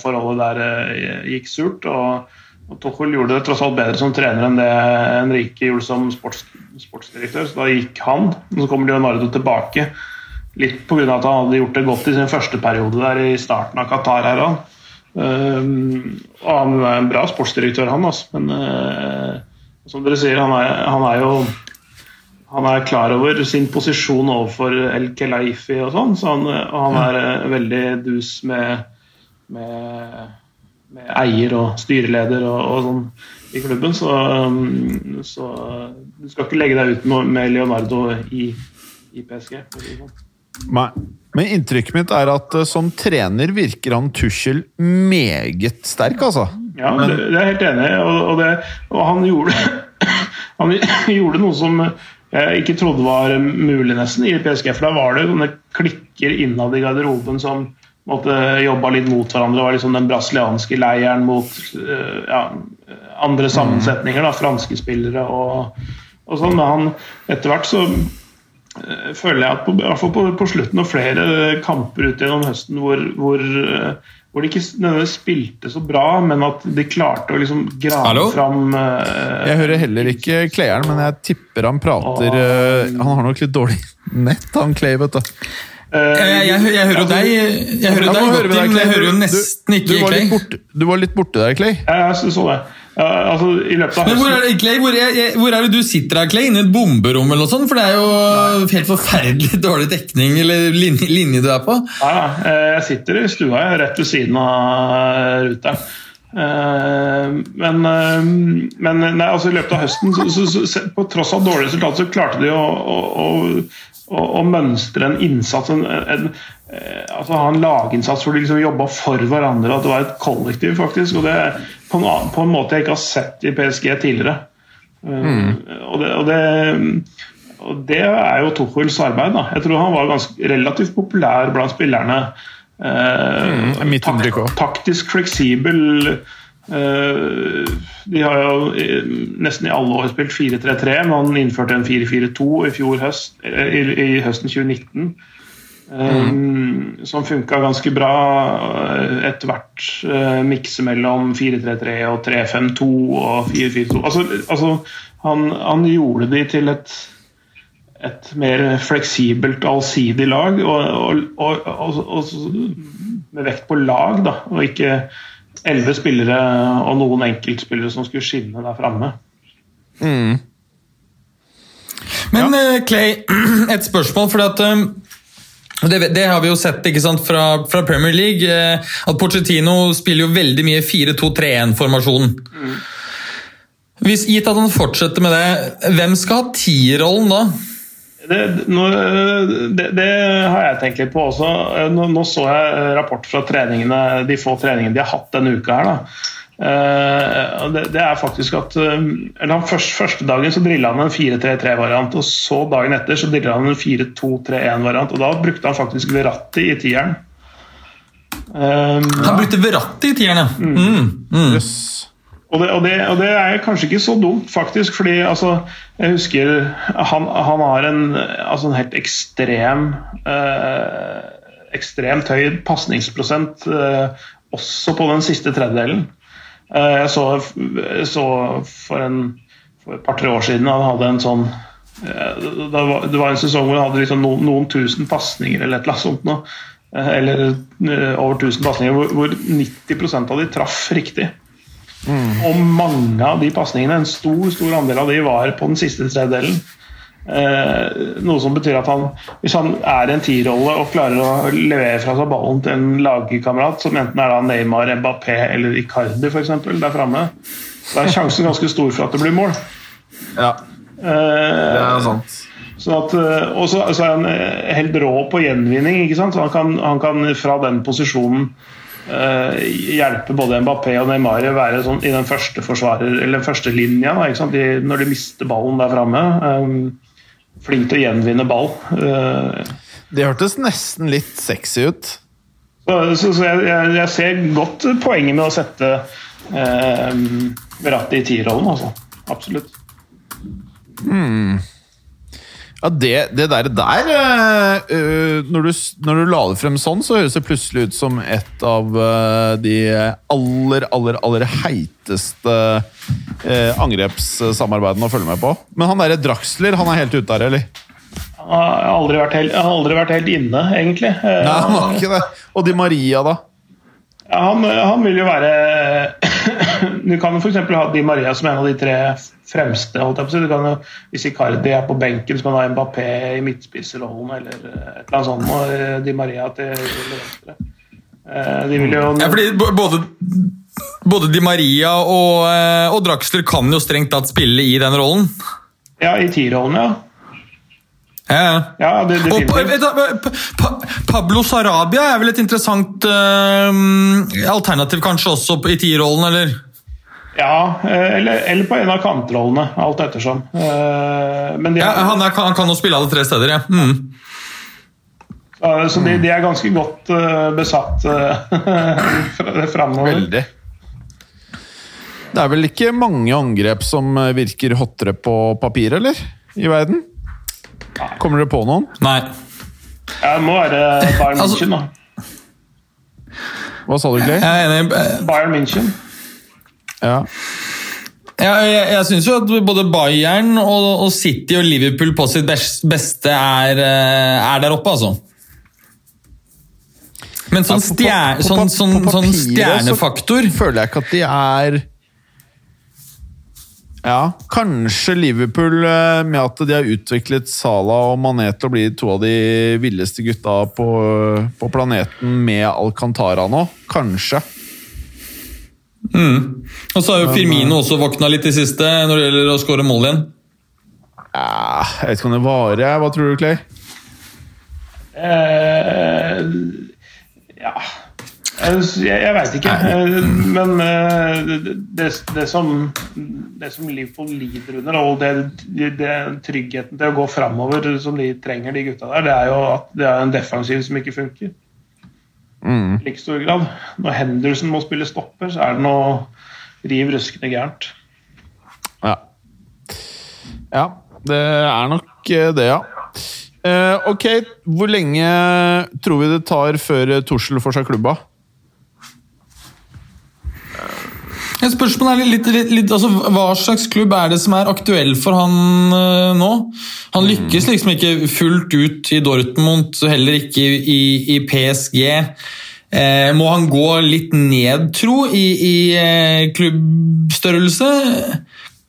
B: forholdet der uh, gikk surt. Og, og Tuchel gjorde det tross alt bedre som trener enn det Henrike gjorde som sports, sportsdirektør, så da gikk han. Og så kommer Leonardo tilbake. Litt pga. at han hadde gjort det godt i sin første periode der i starten av Qatar. her han. Um, og han er en bra sportsdirektør, han, altså. men uh, som dere sier, han er, han er jo han er klar over sin posisjon overfor El Kelaifi og sånn, så han, han er eh, veldig dus med, med, med eier og styreleder og, og sånn i klubben. Så, um, så du skal ikke legge deg ut med, med Leonardo i, i PSG. sånn.
A: Nei. Men inntrykket mitt er at eh, som trener virker han Tussel meget sterk, altså.
B: Ja,
A: Men-
B: det, det er jeg helt enig i. Og, og, det, og han gjorde [coughs] Han gjorde noe som jeg ikke trodde var mulig nesten i PSG. For da var det sånne klikker innad i garderoben som måtte jobba litt mot hverandre. Det var liksom den brasilianske leiren mot eh, ja, andre sammensetninger. Da, franske spillere og, og sånn. Men han, etter hvert så eh, føler jeg at på, i hvert fall på, på slutten av flere kamper ut gjennom høsten hvor, hvor, eh, hvor de ikke nødvendigvis spilte så bra, men at de klarte å liksom grave
C: Hallo?
B: fram uh,
A: Jeg hører heller ikke Kleieren, men jeg tipper han prater uh, Han har nok litt dårlig [laughs] nett, han Clay, vet du.
B: Eh,
C: Jeg, jeg, jeg hører jo deg, jeg hører deg godt,
A: deg,
C: men jeg hører jo nesten ikke
A: du, du
C: Clay.
A: borte, Du var litt borte der, Clay.
B: Ja, jeg så det. Ja, altså, I løpet av
C: Men hvor
B: høsten
C: er, det, Clay, hvor, er, jeg- hvor er det du sitter her, Clay? Inne i et bomberom eller noe sånt? For det er jo helt forferdelig [laughs] dårlig dekning eller linje, linje du er på.
B: Ja, ja. Eh, Jeg sitter i stua rett ved siden av ruteren. Eh, Men, eh, men nei, altså, i løpet av høsten, så, så, så, på tross av dårlige resultater, så klarte de å, å, å, å, å mønstre en innsats. En, en, eh, altså Ha en laginnsats hvor de liksom jobba for hverandre. At det var et kollektiv, faktisk. og det på en, på en måte jeg ikke har sett i PSG tidligere. Mm. Og, det, og, det, og det er jo Tuchels arbeid. da. Jeg tror han var ganske relativt populær blant spillerne. Eh,
A: Mm,
B: taktisk fleksibel. Eh, de har jo eh, nesten i alle år spilt 4-3-3, men han innførte en 4-4-2 i fjor høst, eh, i, i høsten 2019. Mm. Som funka ganske bra. eh, Etter hvert mikse mellom 4-3-3 og 3-5-2 og 4-4-2. Altså, altså han, han gjorde de til et et mer fleksibelt, allsidig lag. Og, og, og, og med vekt på lag, da, og ikke elleve spillere og noen enkeltspillere som skulle skinne der framme.
C: Men eh, Clay, [clears throat] et spørsmål, fordi at eh, det, det har vi jo sett sant, fra, fra Premier League, eh, at Pochettino spiller jo veldig mye 4-2-3-1-formasjonen. Hvis Gitt at han fortsetter med det, hvem skal ha tierrollen da?
B: Det, nå, det, det har jeg tenkt litt på også. Nå, nå så jeg rapport fra treningene, de få treningene de har hatt denne uka. her da. Eh, det, det er faktisk at eh, eller han først, Første dagen så drilla han en 4-3-3-variant, og så dagen etter så drilla han en 4-2-3-1-variant. og Da brukte han faktisk Verratti i tieren. Um,
C: Han brukte Verratti i tierne. Mm. Mm.
A: Jøss.
B: Og det, og, det, og det er kanskje ikke så dumt, faktisk. fordi altså, jeg husker han, han har en, altså en helt ekstrem eh, Ekstremt høy pasningsprosent eh, også på den siste tredjedelen. Eh, jeg så, jeg så for, en, for et par-tre år siden han hadde en sånn eh, det var, det var en sesong hvor han hadde liksom noen, noen tusen pasninger eller et eller annet sånt. Nå. Eh, Eller eh, over 1000 pasninger, hvor, hvor 90% av de traff riktig. Og mange av de pasningene, en stor stor andel av de var på den siste tredjedelen. Eh, noe som betyr at han, hvis han er i en tierrolle og klarer å levere fra seg ballen til en lagkamerat, som enten er da Neymar, Mbappé eller Icardi for eksempel, der framme, da er sjansen ganske stor for at det blir mål.
A: Ja,
B: Eh,
A: det er sant.
B: Sånn eh, og så så er han eh, helt rå på gjenvinning. ikke sant? Så han kan, han kan fra den posisjonen hjelpe både Mbappé og Neymar å være sånn, i den første forsvarer, eller den første linja da? De, når de mister ballen der framme. Um, flink til å gjenvinne ball. Uh,
A: Det hørtes nesten litt sexy ut.
B: så så, så jeg, jeg, jeg ser godt poenget med å sette uh, Verratti i tierrollen, altså. Absolutt.
A: Ja, det, det der, der øh, når, du, når du la det frem sånn, så høres det plutselig ut som et av øh, de aller, aller, aller heiteste øh, angrepssamarbeidene å følge med på. Men han derre Draxler, han er helt ute der, eller?
B: Han har aldri vært helt, han har aldri vært helt inne, egentlig.
A: Nei, han har ikke det. Og Di Maria, da?
B: Ja, han, han vil jo være Du kan jo f.eks. ha Di Maria som en av de tre fremste. holdt jeg på å. Du kan jo, hvis Icardi er på benken, så kan du ha Mbappé i midtspissrollen eller et eller annet sånt. Og eh, Di Maria til venstre. Eh, De vil jo
C: Ja, fordi både, både Di Maria og, eh, og Draxler kan jo strengt tatt spille i den rollen.
B: Ja, i tierrollen, ja.
C: Ja, ja.
B: Ja, det,
C: Og pa, pa, pa, Pablo Sarabia er vel et interessant uh, alternativ kanskje også i i tierrollen, eller?
B: Ja, eh, eller, eller på en av kantrollene, alt ettersom. Eh, Men de
C: Ja,
B: er,
C: han, er, han kan jo spille alle tre steder, ja. Mm.
B: så de, de er ganske godt eh, besatt [laughs] framover.
A: Veldig. Det er vel ikke mange angrep som virker hottere på papir, eller? I verden? Kommer dere på noen?
C: Nei.
B: Ja, det må være Bayern
C: Altså-
B: München, da.
A: Hva sa du, Clay?
B: Bayern München.
A: Ja.
C: Jeg, jeg, jeg syns jo at både Bayern og, og City og Liverpool på sitt beste er, eh, er der oppe, altså. Men sånn,
A: Ja,
C: stjer,
A: på-
C: sånn, sånn, sånn
A: stjernefaktor så- føler jeg ikke at de er Ja, kanskje Liverpool eh, med at de har utviklet Salah og Mané til å bli to av de villeste gutta på, på planeten med Alcantara nå. Kanskje.
C: Og så har jo Firmino også våkna litt i siste når det gjelder å skåre mål igjen.
A: Ja, jeg vet ikke om det varer. Hva tror du, Clay?
B: Uh, ja Jeg, jeg veit ikke. Eh, Men eh, det, det, det, som, det som Liverpool lider under, og det, det, tryggheten til å gå framover som de trenger, de gutta der, det er jo at det er en defensiv som ikke funker.
A: Mm.
B: Like stor grad. Når Henderson må spille stopper, så er det noe riv ruskende gærent.
A: Ja. ja, det er nok eh, det, ja. Eh, ok, hvor lenge tror vi det tar før Tussel får seg klubba?
C: Ja, Spørsmålet er litt, litt, litt altså, Hva slags klubb er det som er aktuell for han uh, nå? Han lykkes liksom ikke fullt ut i Dortmund, heller ikke i, i PSG. Eh, må han gå litt ned, tro, i, i eh, klubbstørrelse?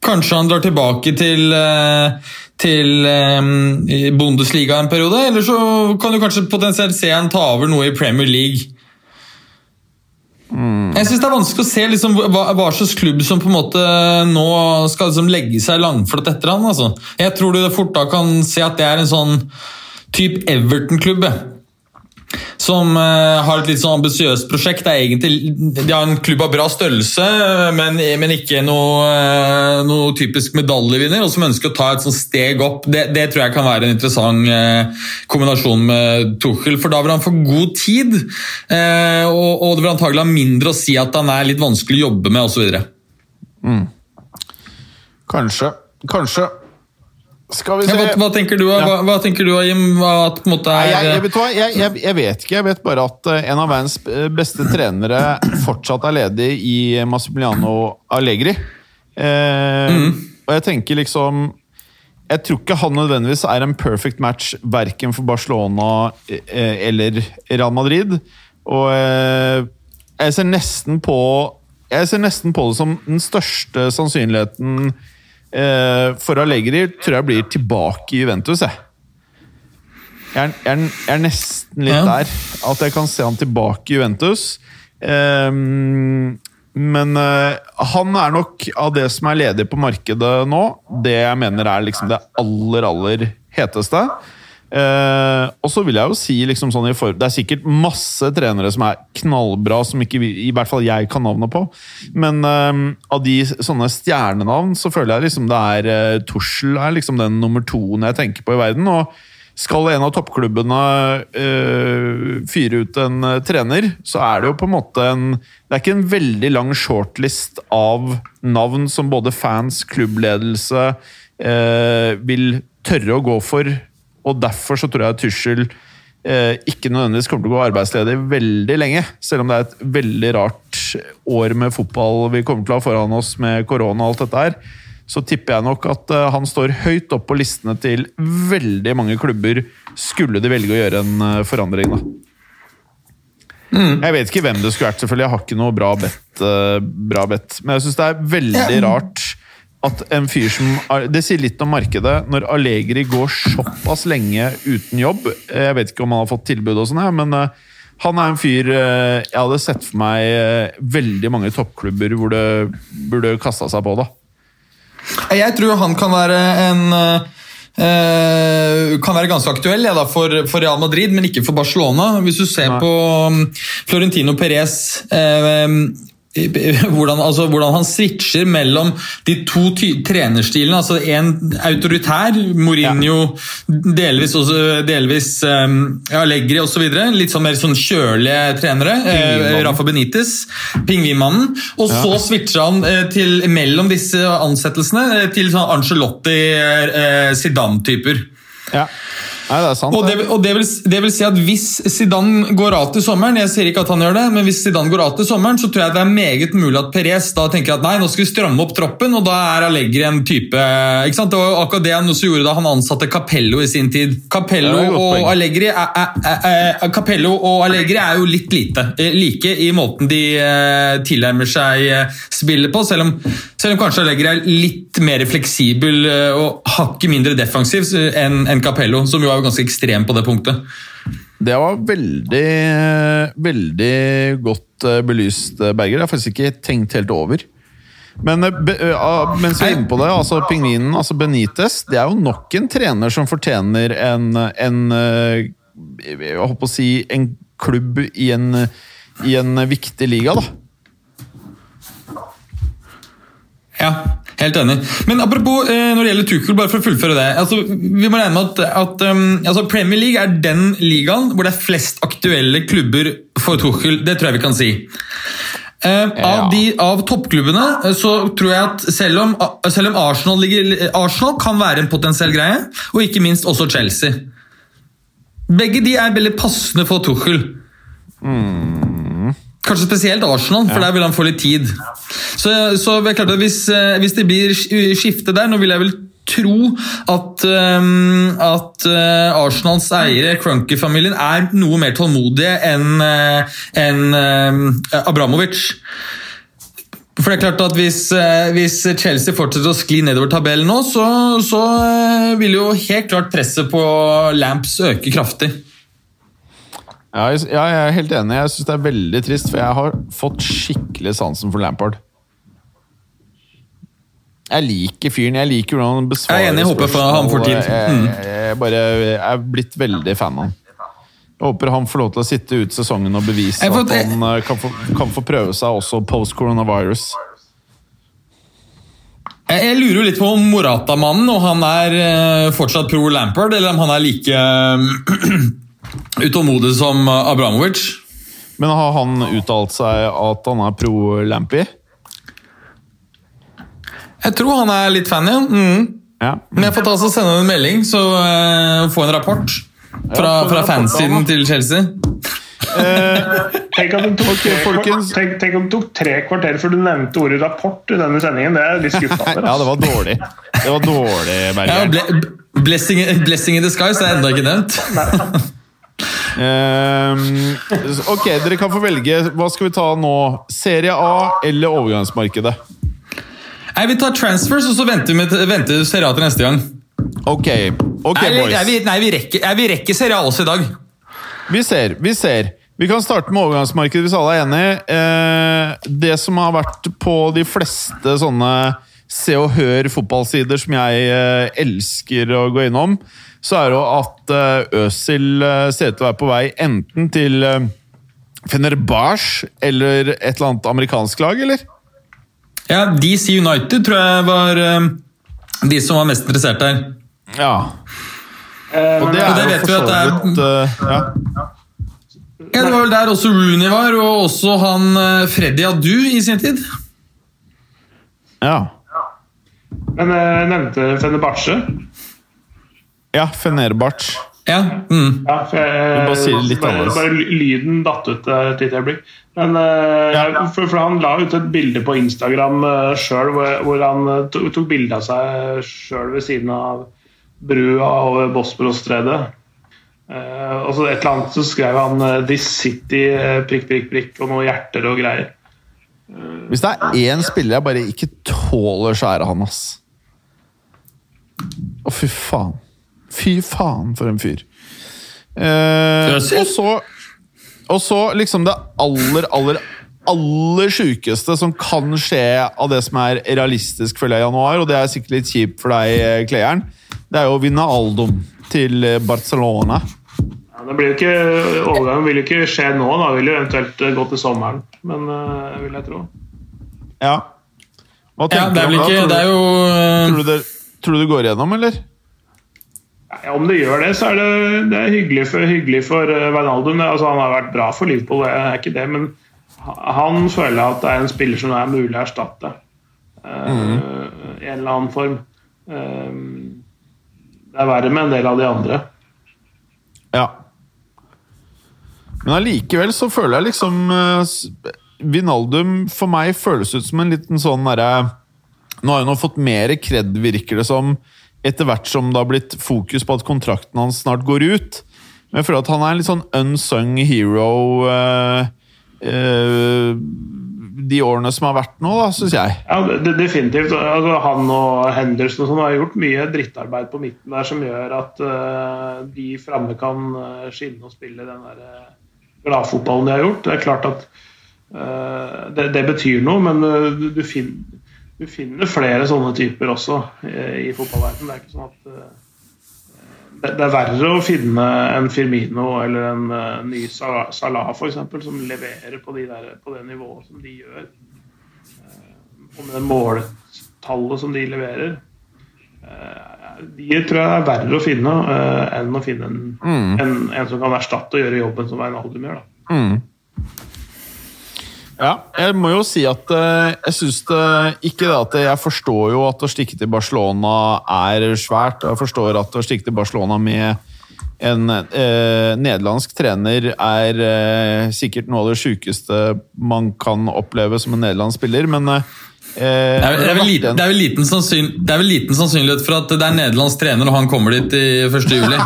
C: Kanskje han drar tilbake til, eh, til eh, Bundesliga en periode? Eller så kan du kanskje potensielt se han ta over noe i Premier League. Jeg synes Det er vanskelig å se liksom, hva, hva slags klubb som på en måte nå skal liksom, legge seg langflott etter han. Altså. Jeg tror du fort da kan se at det er en sånn type Everton-klubb. Som eh, har et litt sånn ambisiøst prosjekt. Egentlig, de har en klubb av bra størrelse, men, men ikke noe, eh, noe typisk medaljevinner, og som ønsker å ta et sånt steg opp. Det, det tror jeg kan være en interessant eh, kombinasjon med Tuchel, for da vil han få god tid. og, og det vil antagelig ha mindre å si at han er litt vanskelig å jobbe med, osv.
A: Kanskje. Kanskje. Skal vi se
C: Ja, hva, hva tenker du, hva, hva tenker du Jim? At på måte er
A: jeg, jeg, vet jeg, jeg, jeg vet ikke. Jeg vet bare at eh, en av verdens beste trenere fortsatt er ledig i Massimiliano Allegri. Eh, Og jeg tenker liksom Jeg tror ikke han nødvendigvis er en perfect match verken for Barcelona eh, eller Real Madrid. Og eh, jeg ser nesten på Jeg ser nesten på det som den største sannsynligheten for Allegri tror jeg blir tilbake i Juventus. jeg. Jeg er, jeg, er, nesten litt der. At jeg kan se han tilbake i Juventus. Ehm, men eh, han er nok av det som er ledig på markedet nå, det jeg mener er liksom det aller, aller heteste. Eh, og så vil jeg jo si liksom sånn i for, Det er sikkert masse trenere som er knallbra, som ikke vi, i hvert fall jeg kan navnet på. Men eh, av de sånne stjernenavn så føler jeg liksom det er eh, Tussel er liksom den nummer toen jeg tenker på i verden. og skal en av toppklubbene eh, fyre ut en øh, trener, så er det jo på en måte en Det er ikke en veldig lang shortlist av navn som både fans, klubbledelse øh, vil tørre å gå for. Og derfor så tror jeg Tussel eh, ikke nødvendigvis kommer til å gå arbeidsledig veldig lenge. Selv om det er et veldig rart år med fotball vi kommer til å ha foran oss med korona og alt dette her så tipper jeg nok at eh, han står høyt opp på listene til veldig mange klubber, skulle de velge å gjøre en eh, forandring. da. Jeg vet ikke hvem det skulle vært, selvfølgelig. Jeg har ikke noe bra bet. bra bet. Men jeg syns det er veldig rart at en fyr som Det sier litt om markedet. Når Allegri går såpass lenge uten jobb Jeg vet ikke om han har fått tilbud, og sånn, men eh, han er en fyr eh, jeg hadde sett for meg eh, veldig mange toppklubber hvor det burde kasta seg på. da.
C: Jeg tror han kan være en Uh, kan være ganske aktuell ja, da, for, for Real Madrid, men ikke for Barcelona. Hvis du ser
A: Nei.
C: på um, Florentino Perez eh, [laughs] hvordan, altså, hvordan han switcher mellom de to trenerstilene. altså En autoritær, Mourinho, delvis, også, delvis um, Allegri osv. Litt sånn mer sånn kjølige trenere. Eh, Rafa Benitez, pingvinmannen. Og så switcher han eh, til, mellom disse ansettelsene eh, til sånn Angelotti, eh, Zidane-typer.
A: Ja. Nei, det er sant.
C: Og, det, og det, vil, det vil si at hvis Zidane går av til sommeren Jeg sier ikke at han gjør det, men hvis Zidane går av til sommeren, så tror jeg det er meget mulig at Perez da tenker at nei, nå skal vi stramme opp troppen, og da er Allegri en type ikke sant? Det var akkurat det han også gjorde da han ansatte Capello i sin tid. Capello, og, Allegri er, er, er, er, Capello og Allegri er jo litt lite eh, like i måten de eh, tilnærmer seg eh, spillet på, selv om, selv om kanskje Allegri er litt mer fleksibel eh, og hakket mindre defensiv eh, enn Capello, som jo er ganske ekstrem på det punktet.
A: Det var veldig, veldig godt eh, belyst, Berger. Det har faktisk ikke tenkt helt over. Men ah, mens vi er inne på det, altså pingvinen, altså Benitez, det er jo nok en trener som fortjener en, en Jeg holdt på å si en klubb i en, i en viktig liga, da.
C: Ja, helt enig. Men apropos eh, når det gjelder Tuchel, bare for å fullføre det. Altså, vi må regne med at, at um, altså Premier League er den ligaen hvor det er flest aktuelle klubber for Tuchel. Det tror jeg vi kan si. Eh, av, de, av toppklubbene eh, så tror jeg at selv om, selv om Arsenal, ligger, Arsenal kan være en potensiell greie, og ikke minst også Chelsea. Begge de er veldig passende for Tuchel. Kanskje spesielt Arsenal, for der vil han få litt tid. Så, så det er klart at hvis, eh, hvis det blir sk- skifte der, nå vil jeg vel tro at, um, at eh, Arsenals eiere, Crunker-familien, er noe mer tålmodige enn en, eh, Abramovic. For det er klart at hvis, hvis Chelsea fortsetter å skli nedover tabellen nå, så, så vil jo helt klart presset på Lamps øke kraftig.
A: Ja, jeg, jeg er helt enig. Jeg syns det er veldig trist, for jeg har fått skikkelig sansen for Lampard. Jeg liker fyren. Jeg liker hvordan han besvarer
C: Jeg er enig, jeg håper for- han får tid. Mm.
A: Jeg, jeg, bare jeg er blitt veldig fan av han. Jeg håper han får lov til å sitte ut sesongen og bevise
C: får-
A: at han eh, kan få, kan få prøve seg også post coronavirus.
C: Jeg, lurer jo litt på om Morata-mannen, og han er eh, fortsatt pro Lampard, eller om han er like [clears throat] utålmodig som eh, Abramovic.
A: Men har han uttalt seg at han er pro Lampy?
C: Jeg tror han er litt fan, ja. Mm.
A: Ja.
C: Men jeg får ta og sende en melding, så uh, få en rapport fra, fra fansiden til Chelsea.
B: Tenk at det tok, tre,
A: folkens.
B: tenk, tenk om det tok tre kvarter før du nevnte ordet rapport i denne sendingen. Det er litt skuffende. [laughs]
A: ja, det var dårlig. Det var dårlig,
C: Ja, ble, blessing, blessing in disguise er ennå ikke nevnt.
A: Ehm, ok, dere kan få velge. Hva skal vi ta nå? Serie A eller overgangsmarkedet?
C: Nei, Vi tar transfers, og så venter vi venter Serie A til neste gang.
A: Ok, ok,
C: Nei,
A: boys.
C: nei, vi, nei, vi, rekker, vi rekker Serie A også i dag.
A: Vi ser, vi ser. Vi kan starte med overgangsmarkedet hvis alle er enige. Eh, det som har vært på de fleste sånne Se og Hør fotballsider som jeg eh, elsker å gå innom, så er det at eh, Øsil eh, ser ut til å være på vei enten til eh, Fenerbahçe eller et eller annet amerikansk lag, eller?
C: Ja, DC United tror jeg var de som var mest interessert der.
A: Ja. Og det
C: Og
A: er
C: det
A: jo
C: vet
A: for
C: vi
A: så
C: at det er-
A: vidt eh, ja.
C: Ja, Det var vel der også Rooney var, og også han Freddy Adu i sin tid.
A: ja.
B: Men jeg nevnte Fenerbahçe.
A: Ja, Fenerbahçe.
C: Ja, mm.
B: Ja, for jeg,
A: Du bare sier litt
B: bare,
A: annerledes.
B: bare lyden datt ut eh, et lite øyeblikk. Men eh,
A: Ja.
B: for, for han la ut et bilde på Instagram uh, sjøl, hvor, hvor han tok bilde av seg sjøl ved siden av brua over Bosporos-stredet. Eh, og så et eller annet så skrev han uh, 'This City', uh, prikk, prikk, prikk, og noen hjerter og greier.
A: Hvis det er én spiller jeg bare ikke tåler, så er det han, ass. Å, fy faen. Fy faen, for en fyr. Eh, og så Og så liksom det aller, aller, aller sjukeste som kan skje av det som er realistisk, føler jeg, i januar, og det er sikkert litt kjipt for deg, eh, Klejern, det er jo å vinne Aldum til Barcelona.
B: Ja, det blir jo ikke, Overgangen vil jo ikke skje nå, da vil jo eventuelt eh, gå til sommeren. Men eh, vil jeg tro.
A: Ja. Hva
C: ja
A: tenker
C: det er
A: du om
C: ikke
A: Tror
C: Det er jo
A: Tror du det, tror du det går igjennom, eller?
B: Nei, Om det gjør det, så er det, det er hyggelig for, hyggelig for eh, Wijnaldum. Altså, han har vært bra for Liverpool, det er ikke det, men han føler at det er en spiller som er mulig å erstatte. eh, I en eller annen form. Uh, det er verre med en del av de andre.
A: Ja. Men allikevel så føler jeg liksom uh, Vinaldum for meg føles ut som en liten sånn derre Nå har hun fått mer kred, virker det som, etter hvert som det har blitt fokus på at kontrakten hans snart går ut. Men jeg føler at han er en litt sånn unsung hero eh, eh, de årene som har vært nå, da, syns jeg.
B: Ja, definitivt. Altså, han og Henderson og sånn har gjort mye drittarbeid på midten der som gjør at uh, de framme kan eh, skinne og spille den der uh, gladfotballen de har gjort. Det er klart at uh, det, det betyr noe, men eh, du, du, fin, du finner flere sånne typer også eh, i fotballverdenen. Det er ikke sånn at eh, det er verre å finne en Firmino eller en eh, ny Salah eksempel, som leverer på, de der, på det nivået som de gjør. Og med det måltallet som de leverer. De tror jeg er verre å finne enn å finne en, en, en som kan erstatte og gjøre jobben som Wijnaldum gjør. Da.
A: Ja, jeg må jo si at eh, jeg syns Ikke det at jeg forstår jo at å stikke til Barcelona er svært. Jeg forstår at å stikke til Barcelona med en eh, nederlandsk trener er eh, sikkert noe av det sjukeste man kan oppleve som en nederlandsk spiller, men eh,
C: Det er, det, er vel liten, det, er vel liten sannsyn, det er vel liten sannsynlighet for at det er nederlandsk trener og han kommer dit i 1. juli.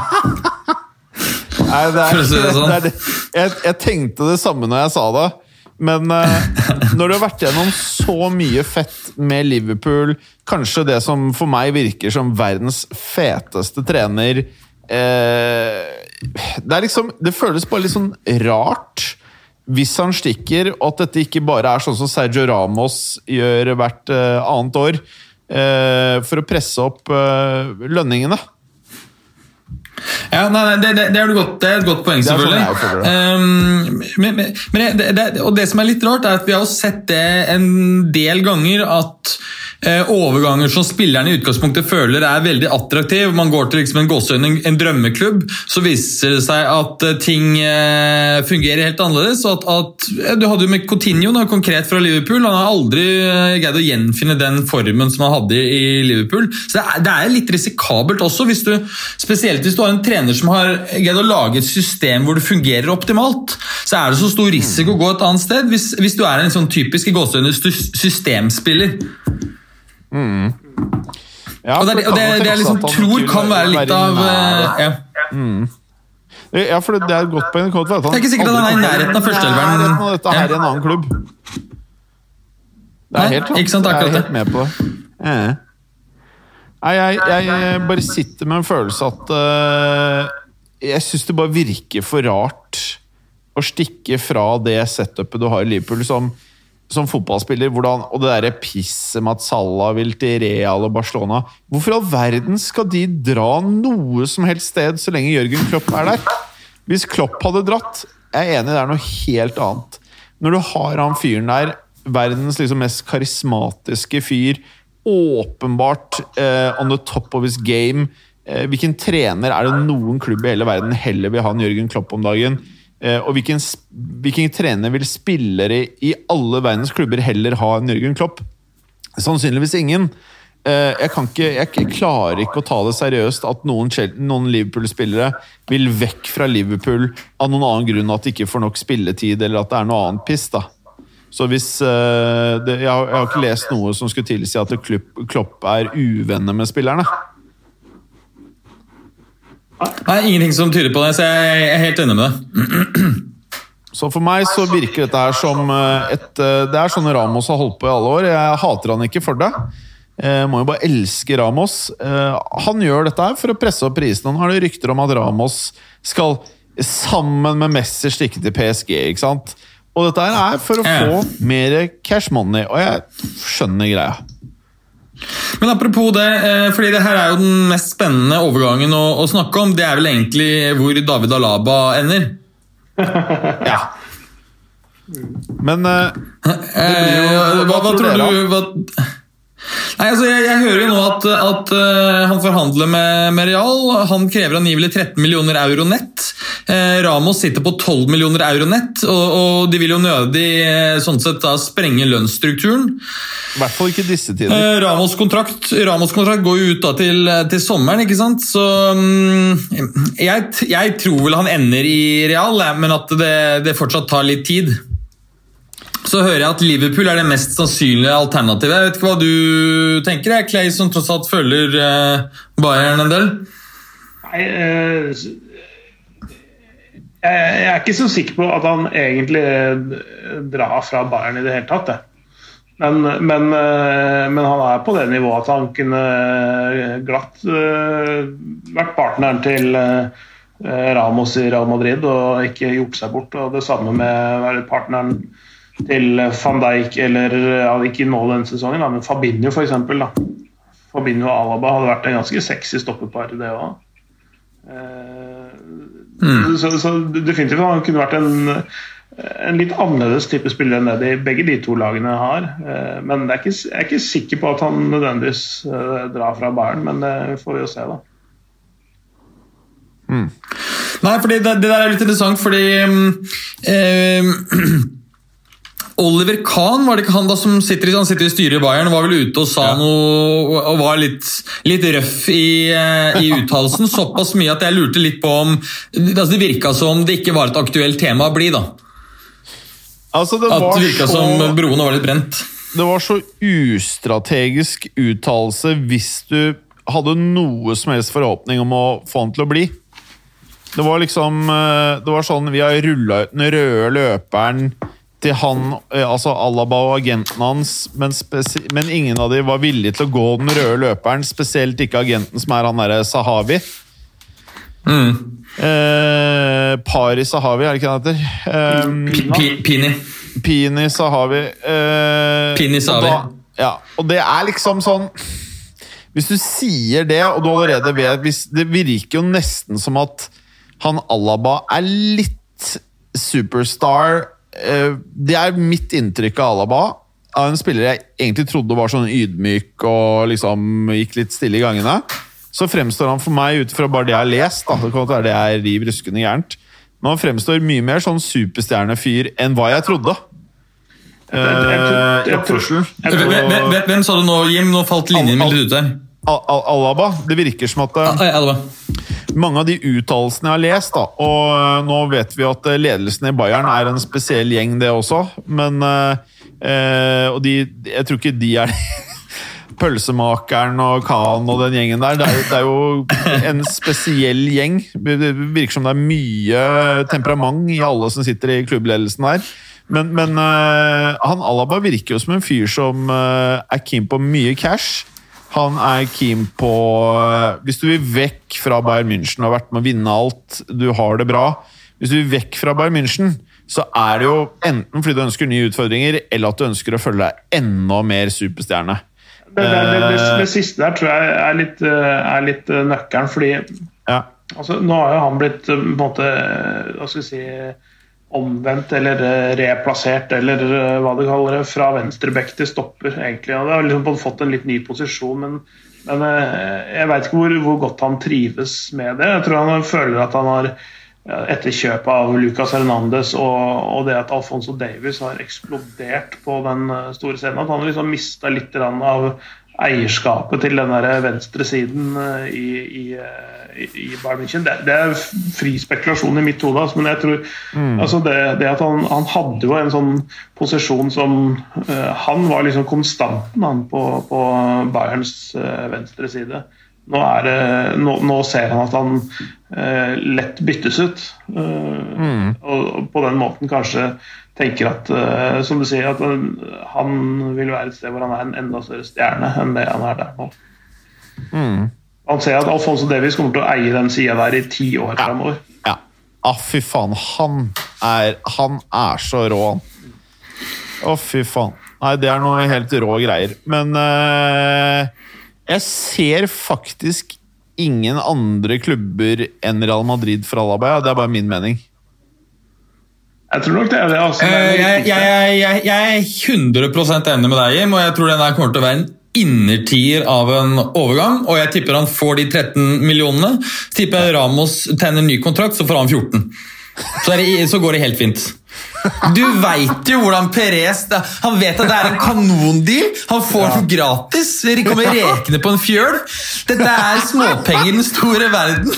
A: Nei, det er,
C: sånn.
A: det er. Jeg, jeg tenkte det samme når jeg sa det. Men eh, når du har vært gjennom så mye fett med Liverpool, kanskje det som for meg virker som verdens feteste trener eh, Det er liksom Det føles bare litt sånn rart hvis han stikker, og at dette ikke bare er sånn som Sergio Ramos gjør hvert eh, annet år, for å presse opp lønningene.
C: Ja, nei, nei, det, det, det, er godt, det er et godt poeng,
A: Det sånn
C: selvfølgelig. Um, men, men, men det, og det som er litt rart, er at vi har sett det en del ganger at overganger som spillerne i utgangspunktet føler er veldig attraktiv. Man går til liksom en gåsehøyne, en, drømmeklubb, så viser det seg at eh, ting eh, fungerer helt annerledes. at, at Du hadde jo med Coutinho, da, konkret fra Liverpool. Han har aldri eh, greid å gjenfinne den formen som han hadde i, Liverpool. Så det er, det er litt risikabelt også, hvis du, spesielt hvis du har en trener som har greid å lage et system hvor det fungerer optimalt. Så er det så stor risiko å gå et annet sted hvis, hvis du er en sånn typisk i gåsehudene systemspiller.
A: Ja,
C: Og det, og det, det jeg liksom tror kan være litt av eh, ja.
A: Ja, for det det er et godt poeng. Det
C: er ikke sikkert at han er i nærheten av førsteelveren.
A: dette her i en annen klubb. Det er helt klart.
C: ikke sant,
A: jeg er helt med på det. Eh. Nei, jeg, jeg bare sitter med en følelse at uh, Jeg syns det bare virker for rart å stikke fra det setupet du har i Liverpool som, som fotballspiller. Hvordan, og det derre pisset med at Salah vil til Real og Barcelona. Hvorfor i all verden skal de dra noe som helst sted så lenge Jørgen Klopp er der? Hvis Klopp hadde dratt Jeg er enig, det er noe helt annet. Når du har han fyren der, verdens liksom mest karismatiske fyr, åpenbart eh, on the top of his game eh, Hvilken trener er det noen klubb i hele verden heller vil ha enn Jørgen Klopp om dagen? Eh, og hvilken, hvilken trener vil spillere i alle verdens klubber heller ha enn Jørgen Klopp? Sannsynligvis ingen. Eh, Jeg, ikke, jeg, klarer ikke å ta det seriøst at noen, noen Liverpool-spillere vil vekk fra Liverpool av noen annen grunn at de ikke får nok spilletid, eller at det er noe annet piss. da. Så hvis eh, det, jeg, har, jeg har ikke lest noe som skulle tilsi at Klopp er uvenner med spillerne.
C: Nei, ingenting som tyder på det, så jeg er helt enig med deg.
A: Så for meg så virker dette her som eh, et eh, Det er sånn Ramos har holdt på i alle år. Jeg hater han ikke for det. Jeg må jo bare elske Ramos. Eh, Han gjør dette her for å presse opp prisen. Han har det rykter om at Ramos skal sammen med Messi stikke til PSG. ikke sant? Og dette her er for å få mer cash money, og jeg skjønner greia.
C: Men apropos det, eh, fordi det her er jo den mest spennende overgangen å, å snakke om. Det er vel egentlig hvor David Alaba ender. [laughs]
A: Ja. Men eh,
C: Eh, hva, hva
A: tror
C: tror
A: dere,
C: du hva... Nei, altså jeg, jeg hører jo nå at, at uh, han forhandler med, med Real. Han krever angivelig 13 millioner euro nett. Eh, Ramos sitter på 12 millioner euro nett, og, og de vil jo nødig eh, sånn sett da sprenge lønnsstrukturen.
A: i hvert fall ikke disse tider.
C: Eh, Ramos kontrakt, Ramos kontrakt går jo ut da til, til sommeren, ikke sant? Så um, jeg, jeg tror vel han ender i Real, men at det, det fortsatt tar litt tid. Så hører jeg at Liverpool er det mest sannsynlige alternativet. Jeg vet ikke hva du tenker, Er Clay, som tross alt følger eh, Bayern en del?
B: Nei, eh, jeg, er ikke så sikker på at han egentlig eh, drar fra Bayern i det hele tatt. Men, men, men han er på det nivået at han kunne glatt vært partneren til Ramos i Real Madrid og ikke gjort seg bort. Og det samme med å være partneren til van Dijk, eller ja, ikke nå denne sesongen, da, men Fabinho f.eks. Fabinho og Alaba hadde vært en ganske sexy stoppepar, det òg. Eh, så, så definitivt han kunne vært en, en litt annerledes type spiller enn det de, begge de to lagene har. Eh, men jeg er ikke, jeg er ikke sikker på at han nødvendigvis eh, drar fra Bayern, men det får vi jo se, da.
C: Nei, fordi det, det der er litt interessant, fordi um, eh, [clears throat] Oliver Kahn, var det ikke han da som sitter i, han sitter i styret i Bayern, var vel ute og sa noe og var litt, litt røff i, eh, i [laughs] uttalelsen. Såpass mye at jeg lurte litt på om altså Det virka som det ikke var et aktuelt tema å bli, da.
A: Altså, det
C: At det virka
A: så-
C: som broene var litt brent.
A: Det var så ustrategisk uttalelse hvis du hadde noe som helst forhåpning om å få han til å bli. Det var liksom eh, Det var sånn Vi har rulla ut den røde løperen til han, eh, altså Alaba og agenten hans, men, men ingen av de var villige til å gå den røde løperen. Spesielt ikke agenten som er han derre Sahavi. Eh, Pari Sahavi, er det ikke han heter? Eh,
C: Pi- Pi- Pini.
A: Pini Sahavi. Eh,
C: Pini Sahavi.
A: Og, da, ja, og det er liksom sånn Hvis du sier det, og du allerede vet hvis, Det virker jo nesten som at han Alaba er litt superstar. Eh, det er mitt inntrykk av Alaba. Av en spiller jeg egentlig trodde var sånn ydmyk og liksom gikk litt stille i gangene. Så fremstår han for meg, ut fra bare det jeg har lest, da, det kan være det jeg riv ruskende gærent, men han fremstår mye mer sånn superstjernefyr enn hva jeg trodde. Eh,
C: Hvem, sa du nå, Jim? Nå falt linjen min litt ut der.
A: Al Al Alaba. Det virker som at eh, Mange av de uttalelsene jeg har lest, da, og eh, nå vet vi at eh, ledelsen i Bayern er en spesiell gjeng, det også, men eh, eh, Og de, jeg tror ikke de er [laughs] Pølsemakeren og Khan og den gjengen der. Det er, jo, det er jo en spesiell gjeng. Det virker som det er mye temperament i alle som sitter i klubbledelsen der. Men, men eh, han Alaba virker jo som en fyr som eh, er keen på mye cash. Han er keen på eh, Hvis du vil vekk fra Bayern München og har vært med å vinne alt, du har det bra Hvis du vil vekk fra Bayern München, så er det jo enten fordi du ønsker nye utfordringer, eller at du ønsker å følge deg enda mer superstjerne.
B: Det, det, det, det, det siste der tror jeg er litt, eh, er litt eh, nøkkelen, fordi
A: Ja.
B: altså, nå har jo han blitt eh, på en måte eh, hva skal vi si, omvendt eller eh, replassert, eller eh, hva du kaller det, fra venstreback til stopper, egentlig. Det har liksom fått en litt ny posisjon, men, men eh, jeg veit ikke hvor, hvor godt han trives med det. Jeg tror han føler at han har etter kjøpet av Lucas Hernandez og, og det at Alfonso Davies har eksplodert på den store scenen, at han liksom mista litt av eierskapet til den der venstresiden eh, i, i, eh, i, i Bayern München. Det, det er fri spekulasjon i mitt hode, altså, men jeg tror altså det, det at han, han hadde jo en sånn posisjon som uh, Han var liksom konstanten han på, på Bayerns uh, venstre side. Nå, er det, nå, nå ser han at han eh, lett byttes ut. eh, og, og på den måten kanskje tenker at eh, som du sier, at eh, han vil være et sted hvor han er en enda større stjerne enn det han er der nå. Han ser at Alfonso Davies kommer til å eie den sida der i ti år framover.
A: Ja. Ah, fy faen. Han er, han er så rå, han. Å, fy faen. Nei, det er noe helt rå greier. Men eh, jeg ser faktisk ingen andre klubber enn Real Madrid for Alaba. Ja. Det er bare min mening.
B: Jeg tror nok det er det. Altså, det er
C: Eh, Jeg, jeg, jeg, jeg er 100% enig med deg, Jim, og jeg tror den der kommer til å være en innertier av en overgang. Og jeg tipper han får de 13 millionene. Tipper jeg Ramos tegner ny kontrakt, så får han 14. Så, er det, så går det helt fint. Du veit jo hvordan Perez Han vet at det er en kanondeal. Han får den gratis. De kommer rekende på en fjøl. Dette er småpenger i den store verden.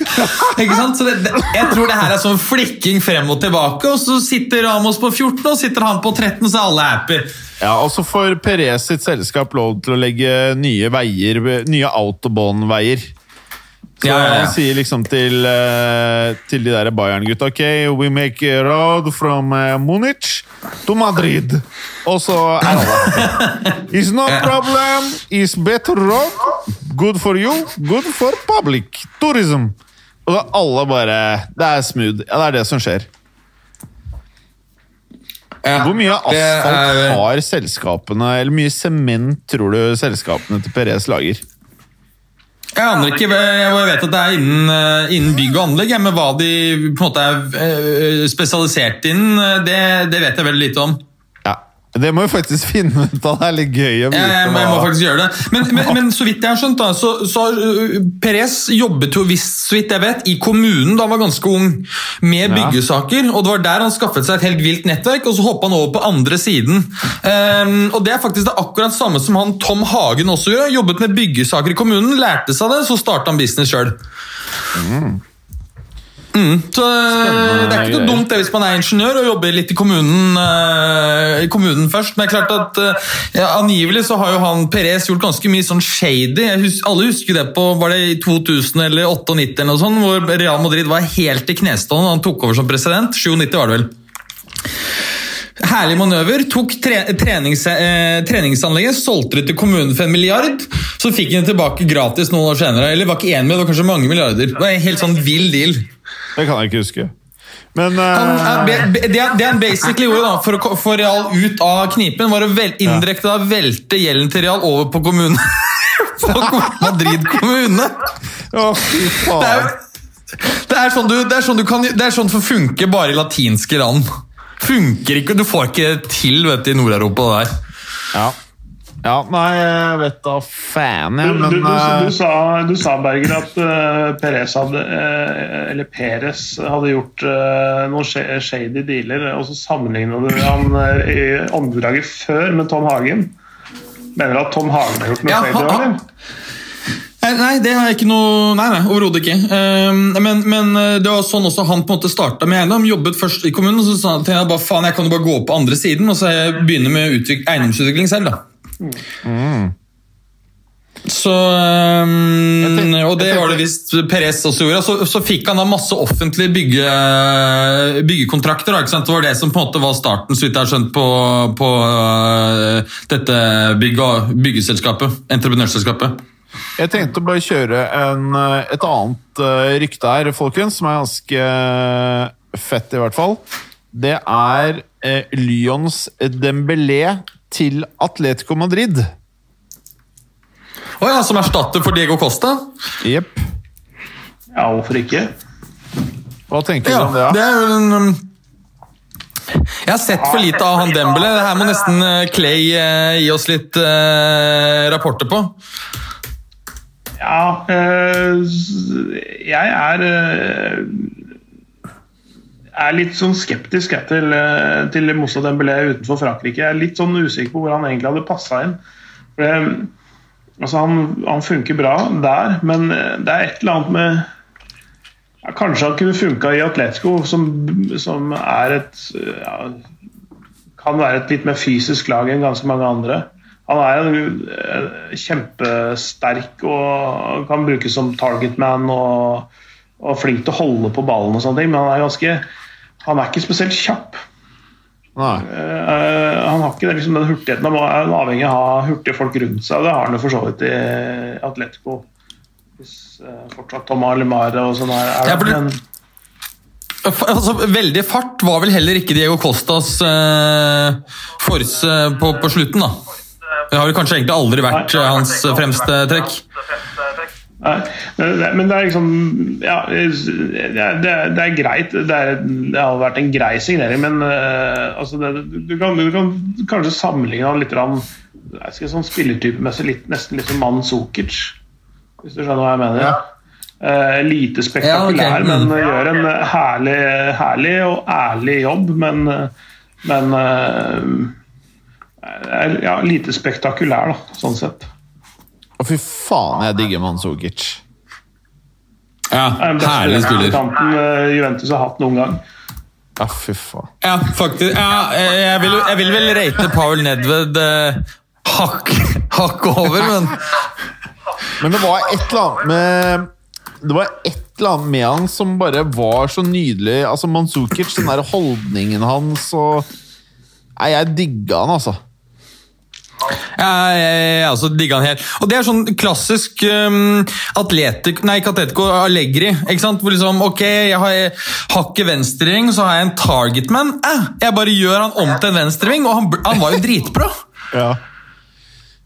C: [laughs] Ikke sant? Så det, det, jeg tror det her er sånn flikking frem og tilbake, og så sitter Ramos på 14, og sitter han på 13, så er alle happy.
A: Ja, Og så får Perez sitt selskap lov til å legge nye veier, nye autobahn-veier. Så
C: Ja, ja, ja.
A: han sier liksom til, eh, til de der Bayern-gutta Ok, we make a road from eh, Munich to Madrid. Og så er alle [laughs] It's no problem. It's better road. Good for you. Good for public. Tourism. Og da alle bare Det er smooth. Ja, det er det som skjer.
C: Ja,
A: Hvor mye asfalt
C: er-
A: har selskapene Eller mye sement tror du selskapene til Perez lager?
C: Jeg aner ikke, jeg vet at det er innen, eh, innen bygg og anlegg, men hva de på en måte er eh, spesialisert innen, eh, det, det vet jeg veldig lite om.
A: Ja. Det må jo faktisk finne ut av. Det er litt gøy å vite.
C: Jeg, må- jeg må faktisk gjøre det. Men, men, men så vidt jeg har skjønt, da, så, så uh, Perez jobbet jo visst, så vidt jeg vet, i kommunen da han var ganske ung, med byggesaker. og Det var der han skaffet seg et helt vilt nettverk, og så hoppa han over på andre siden. Um, og Det er faktisk det akkurat samme som han Tom Hagen også gjør. Jobbet med byggesaker i kommunen, lærte seg det, så starta han business sjøl. Mm, så uh, Det er ikke noe
A: greier.
C: dumt det hvis man er ingeniør og jobber litt i kommunen, uh, i kommunen først. Men det er klart at uh, ja, angivelig så har jo han Perez gjort ganske mye sånn shady. Jeg hus alle husker det på var det i 2000 eller 98 eller noe sånt, hvor Real Madrid var helt i knestående han tok over som president. 97 var det vel. Herlig manøver. Tok tre trenings eh, treningsanlegget, solgte det til kommunen for en milliard. Så fikk han det tilbake gratis noen år senere. Eller var ikke én milliard, det var kanskje mange milliarder. Det var en helt sånn vill deal.
A: Det kan jeg ikke huske. Men eh,
C: be- det, han basically gjorde da, for å få Real ut av knipen, var å vel, indirekte da velte gjelden til Real over på kommunen. [laughs] på Madrid kommune!
A: Fy
C: Det er, det er sånn du, det er sånn du kan, det er sånn som funker bare i latinske land. Funker ikke, Du får ikke det til vet du, i Nord-Europa. der.
A: Ja. Ja, nei, jeg vet da faen,
B: Du,
A: jeg, men
B: du,
A: du,
B: du, sa, du sa, Berger, at uh, Perez hadde uh, Eller Perez hadde gjort uh, noen shady dealer, og så sammenligna du han eh, i åndedraget før med Tom Hagen. Mener du at Tom Hagen har gjort noe
C: Ja,
B: shady?
C: Ha,
B: ha.
C: Nei, det har jeg ikke noe Nei, nei, overhodet ikke. Ehm, men, men eh, det var sånn også han på en måte starta med eiendom. Jobbet først i kommunen, og så sa han til jeg bare faen, jeg kan jo bare gå på andre siden og så begynne med utvikling, eiendomsutvikling selv, da. Så
A: um,
C: Og det var det visst Perez også gjorde. Så, så fikk han da masse offentlige bygge, byggekontrakter. Det var det som på en måte var starten, så vidt jeg har skjønt, på, på uh, dette bygge, byggeselskapet. Entreprenørselskapet.
A: jeg tenkte å bare kjøre en, eh, et annet eh, rykte her, folkens, som er ganske fett, i hvert fall. Det er eh, Lyons Dembélé til Atletico Madrid.
C: Å ja, som erstatter for Diego Costa?
A: Jepp.
B: Ja, hvorfor ikke?
A: Hva tenker du om det?
C: det er jo en um, Jeg har sett for lite av han Dembele. Det her må nesten eh, Clay eh, gi oss litt eh, rapporter på.
B: Ja, eh, jeg er eh, er litt sånn skeptisk jeg, til, eh, til Moussa Dembélé utenfor Frankrike. Jeg er litt sånn usikker på hvor han egentlig hadde passa inn. For det, altså han, han funker bra der, men eh, det er et eller annet med ja, Kanskje han kunne funka i Atletico, som, som er et ja, kan være et litt mer fysisk lag enn ganske mange andre. Han er eh, kjempesterk og kan brukes som targetman og, og flink til å holde på ballen, og sånne ting, men han er ganske han er ikke spesielt kjapp.
A: Nei.
B: Eh, han har ikke den, liksom, den hurtigheten. Han er avhengig av å ha hurtige folk rundt seg, og det har han jo for så vidt i Atletico. Hvis uh, fortsatt Tomar Alimare og sånn er, er
C: Ja, det-
B: men,
C: Altså, veldig fart var vel heller ikke Diego Costas eh, force på, på slutten, da. Det har vel kanskje egentlig aldri vært eh, hans fremste trekk.
B: Men det- er liksom Ja, det er, det er, greit. Det, er, det har vært en grei signering, men eh, altså det, du, kan, du kan kanskje sammenligne han litt jeg skal sånn spillertypemessig litt, nesten litt som mannen Sukic, hvis du skjønner hva jeg mener.
A: Ja.
B: Uh, lite spektakulær,
C: Ja, okay. Mm.
B: men gjør en herlig, herlig og ærlig jobb, men, men eh, ja, lite spektakulær, da, sånn sett.
A: Å, fy faen, jeg digger Manzukic.
C: Ja,
B: Er
C: Herlig spiller.
B: eh, Juventus har hatt noen gang.
A: Ja, fy faen.
C: Ja, faktisk. Ja, jeg, vil, jeg vil vel rate Paul Nedved eh, hakk, hakk over, men
A: Men det var et eller annet med Det var et eller annet med han som bare var så nydelig. Altså Manzukic, den der holdningen hans og Nei, jeg digga han, altså.
C: Ja, jeg, jeg også digga han helt. Og det er sånn klassisk um, atletik, nei, ikke Atletico Allegri. ikke sant? Hvor liksom, ok, jeg har hakket venstreving, så har jeg en targetman. Eh, jeg bare gjør han om til en venstreving, og han, han var jo dritbra.
A: Ja.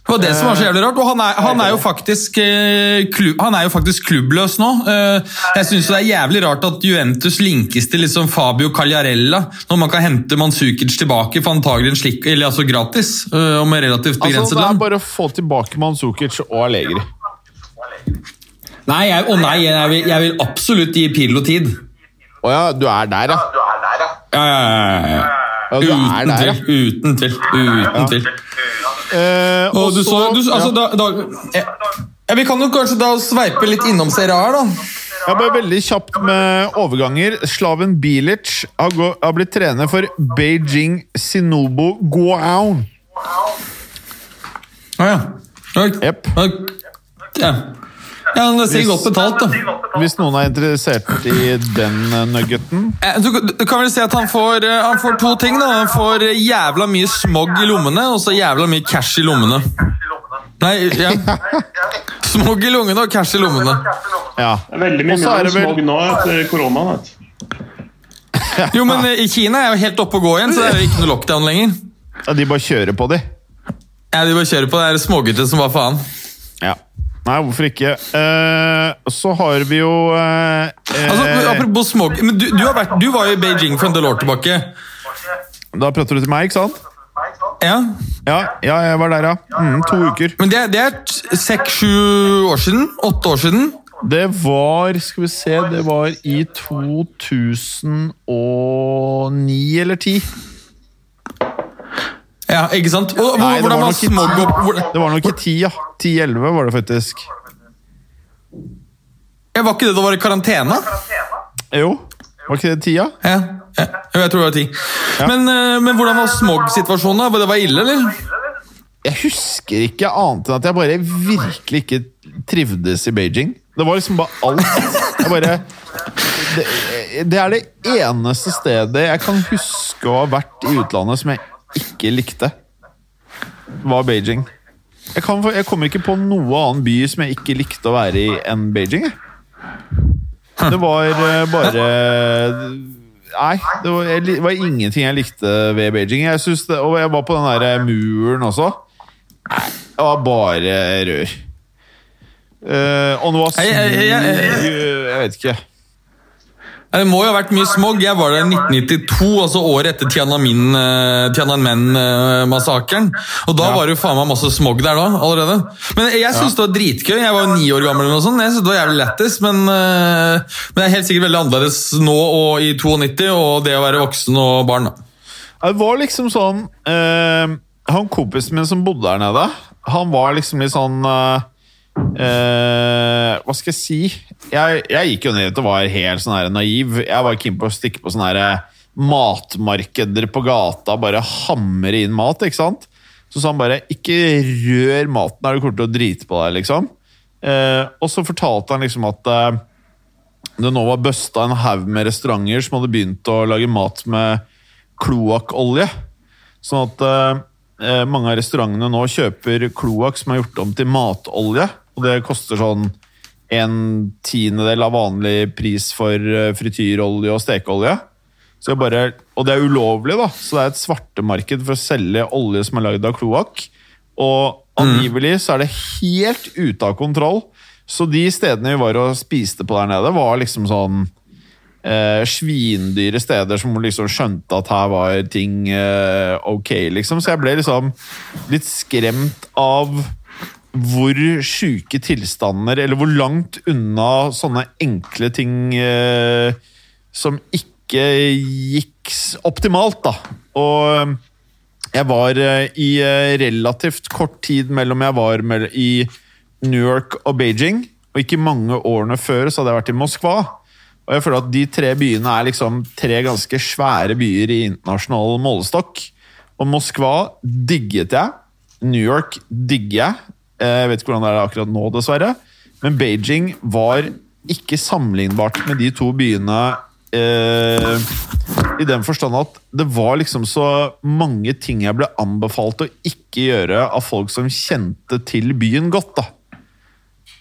C: Det var det som var så jævlig rart. Og han er, han er, jo, faktisk, eh, klubb, han er jo faktisk klubbløs nå. Eh, jeg syns det er jævlig rart at Juventus linkes til liksom Fabio Cagliarella når man kan hente Manzukic tilbake for antagelig en slik, eller altså gratis. eh, Og med relativt
A: Altså, det er bare å få tilbake Manzukic og Allegri.
C: Nei, jeg, å nei, jeg vil, jeg vil absolutt gi Pirlo tid.
A: Å ja, du er der, ja.
C: Ja, ja, ja, ja.
A: Ja, du er
C: Uten
A: der, ja.
C: tvil. Uten tvil. Uten tvil.
A: Eh,
C: Og du så, du, altså,
A: ja.
C: da, da, ja, Vi kan jo kanskje da sveipe litt innom Serie A, da.
A: Jeg bare veldig kjapt med overganger. Slaven Bilic har, gå, har blitt trener for Beijing Sinobo Guoan.
C: Å ja. Ok.
A: Jepp.
C: Ja. Ja, han er sikkert godt betalt, da.
A: Hvis noen er interessert i den eh, nuggeten.
C: Eh, Du, du kan vel si at han får, eh, han får to ting. da. Han får jævla mye smog i lommene, og så jævla mye cash i lommene. Nei, ja. [laughs] Smog i lungene og cash i lommene.
A: Ja.
B: Det er veldig mye mindre
A: vel-
B: smog nå etter korona. vet du.
C: Jo, men i Kina er jo helt oppe å gå igjen, så det er jo ikke noe lockdown lenger.
A: Ja, De bare kjører på, de.
C: Ja, De bare kjører på det er smågutter som bare faen.
A: Nei, hvorfor ikke? Eh, så har vi jo eh,
C: Altså,
A: eh,
C: Apropos smog men du, du, har vært, du var jo i Beijing for en del år tilbake.
A: Da prater du til meg, ikke sant?
C: Ja,
A: Ja, ja jeg var der, ja. Mm, to uker.
C: Men det, det er seks-sju år siden? Åtte år siden?
A: Det var Skal vi se Det var i 2009 eller 10.
C: Ja, ikke sant? Og,
A: Nei, det var
C: var
A: nok i
C: smog opp hvor-
A: Det var nok i 10, ja. 10-11 var det faktisk.
C: ja, Var ikke det da var i karantene?
A: Jo. Var ikke det 10, ja?
C: Ja, ja, jo, jeg tror det var ti. Men, eh, men hvordan var smog-situasjonen? da? Det var ille, eller?
A: Jeg husker ikke annet enn at jeg bare virkelig ikke trivdes i Beijing. Det var liksom bare alt. Jeg bare det, det er det eneste stedet jeg kan huske å ha vært i utlandet som jeg ikke likte. Var Beijing. Jeg, kan, jeg kommer ikke på noe annen by som jeg ikke likte å være i enn Beijing. Det var eh, bare Nei, det var, det var ingenting jeg likte ved Beijing. Jeg det, og jeg var på den der muren også. Det var bare rør. Uh, og det var smug Jeg vet ikke.
C: Ja, Det må jo ha vært mye smog. Jeg var der i 1992, altså året etter eh, Tiananmen-massakren. Og da
A: Ja.
C: var det jo faen meg masse smog der da, allerede. Men jeg syns det var dritgøy. Jeg var jo ni år gammel, eller noe sånt. Jeg synes det var jævlig lættis, men, eh, men det er helt sikkert veldig annerledes nå og i 92, og det å være voksen og barn.
A: Det var liksom sånn øh, Han kompisen min som bodde der nede, han var liksom litt sånn eh, eh, Hva skal jeg si? Jeg, jeg gikk jo ned og var helt sånn her naiv. Jeg var keen på å stikke på sånne her eh, matmarkeder på gata, bare hamre inn mat, ikke sant? Så sa han bare 'ikke rør maten, er du kommer til å drite på deg', liksom. Uh, og så fortalte han liksom at uh, det nå var busta en haug med restauranter som hadde begynt å lage mat med kloakkolje. Sånn at mange av restaurantene nå kjøper kloakk som er gjort om til matolje. Og det koster sånn en tiendedel av vanlig pris for eh, frityrolje og stekeolje. Bare, og det er ulovlig, da, så det er et svartemarked for å selge olje som er lagd av kloakk. Og angivelig så er det helt ute av kontroll. Så de stedene vi var og spiste på der nede, var liksom sånn eh, svindyre steder som liksom skjønte at her var ting eh, ok, liksom. Så jeg ble liksom litt skremt av hvor sjuke tilstander, eller hvor langt unna sånne enkle ting eh, som ikke gikk optimalt, da. Og jeg var eh, i eh, relativt kort tid mellom jeg var i New York og Beijing, og ikke mange årene før så hadde jeg vært i Moskva. Og jeg føler at de tre byene er liksom tre ganske svære byer i internasjonal målestokk. Og Moskva digget jeg. New York digger jeg. Eh, Jeg vet ikke hvordan det er akkurat nå, dessverre. Men Beijing var ikke sammenlignbart med de to byene eh, i den forstand at det var liksom så mange ting jeg ble anbefalt å ikke gjøre av folk som kjente til byen godt. da.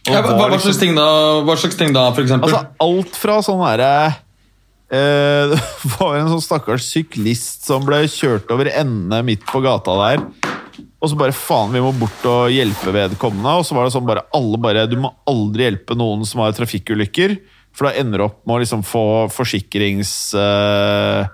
C: Ja, hva, hva,
A: liksom-
C: slags ting da, hva slags ting da, for eksempel?
A: Altså, alt fra sånn herre eh, [laughs] Det var en sånn stakkars syklist som ble kjørt over ende midt på gata der. Og så bare faen, vi må bort og hjelpe vedkommende. Og så var det sånn bare alle bare Du må aldri hjelpe noen som har trafikkulykker. For da ender du opp med å liksom få forsikrings... Uh,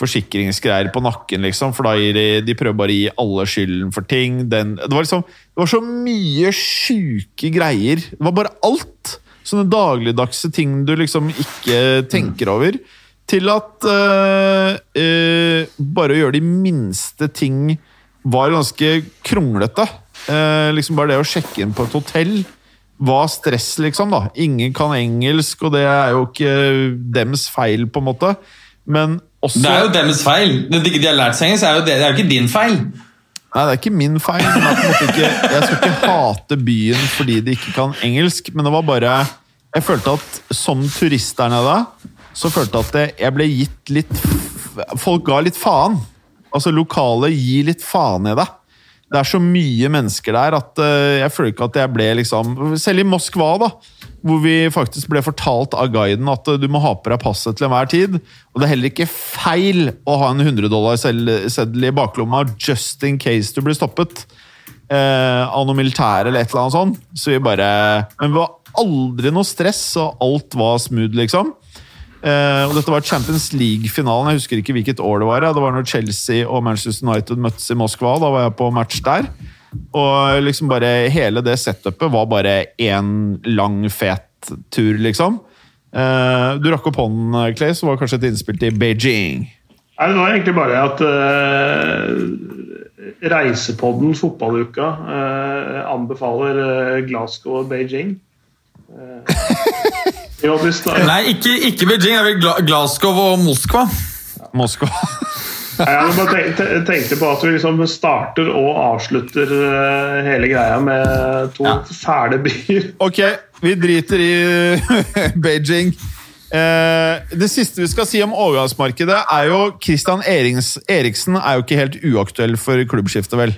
A: forsikringsgreier på nakken, liksom. For da gir de, de prøver bare å gi alle skylden for ting. Den, det var liksom Det var så mye sjuke greier. Det var bare alt! Sånne dagligdagse ting du liksom ikke tenker over. Til at uh, uh, Bare å gjøre de minste ting var ganske kronglete. Eh, liksom bare det å sjekke inn på et hotell var stress, liksom. da. Ingen kan engelsk, og det er jo ikke dems feil, på en måte. Men også
C: Det er jo dems feil! Når de har lært seg engelsk, er jo det, det er jo ikke din feil.
A: Nei, det er ikke min feil. Ikke, jeg skal ikke hate byen fordi de ikke kan engelsk, men det var bare Jeg følte at som turist der nede, så følte jeg at jeg ble gitt litt Folk ga litt faen. Altså, lokalet gir litt faen i deg. Det er så mye mennesker der at eh, jeg føler ikke at jeg ble liksom Selv i Moskva, da, hvor vi faktisk ble fortalt av guiden at eh, du må ha på deg passet til enhver tid. Og det er heller ikke feil å ha en 100 dollar-seddel i baklomma just in case du blir stoppet eh, av noe militære eller et eller annet sånt. Så vi bare Men vi var aldri noe stress, og alt var smooth, liksom. Uh, og dette var Champions League-finalen. Jeg husker ikke hvilket år det var. Ja. Det var når Chelsea og Manchester United møttes i Moskva. Da var jeg på match der. Og liksom bare hele det setupet var bare én lang, fet tur, liksom. Uh, du rakk opp hånden, Clay, som var det kanskje et innspill til Beijing.
B: Nei, det var egentlig bare at uh, Reisepodden Fotballuka anbefaler Glasgow og Beijing. [laughs]
C: Nei, ikke, ikke, Beijing. Jeg vil Glasgow og Moskva.
A: Moskva.
B: Jeg tenkte, tenkte på at vi liksom starter og avslutter eh, hele greia med to
C: ja.
B: fæle byer.
A: Ok, vi driter i [laughs] Beijing. Eh, det siste vi skal si om overgangsmarkedet, er jo Christian Eriksen er jo ikke helt uaktuell for klubbskiftet, vel?